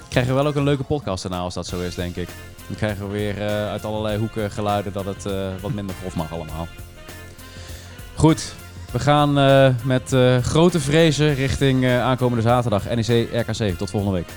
Krijgen we wel ook een leuke podcast daarna als dat zo is, denk ik. Dan krijgen we weer eh, uit allerlei hoeken geluiden dat het eh, wat minder grof mag allemaal. Goed, we gaan eh, met grote vrezen richting aankomende zaterdag. NEC RKC. Tot volgende week.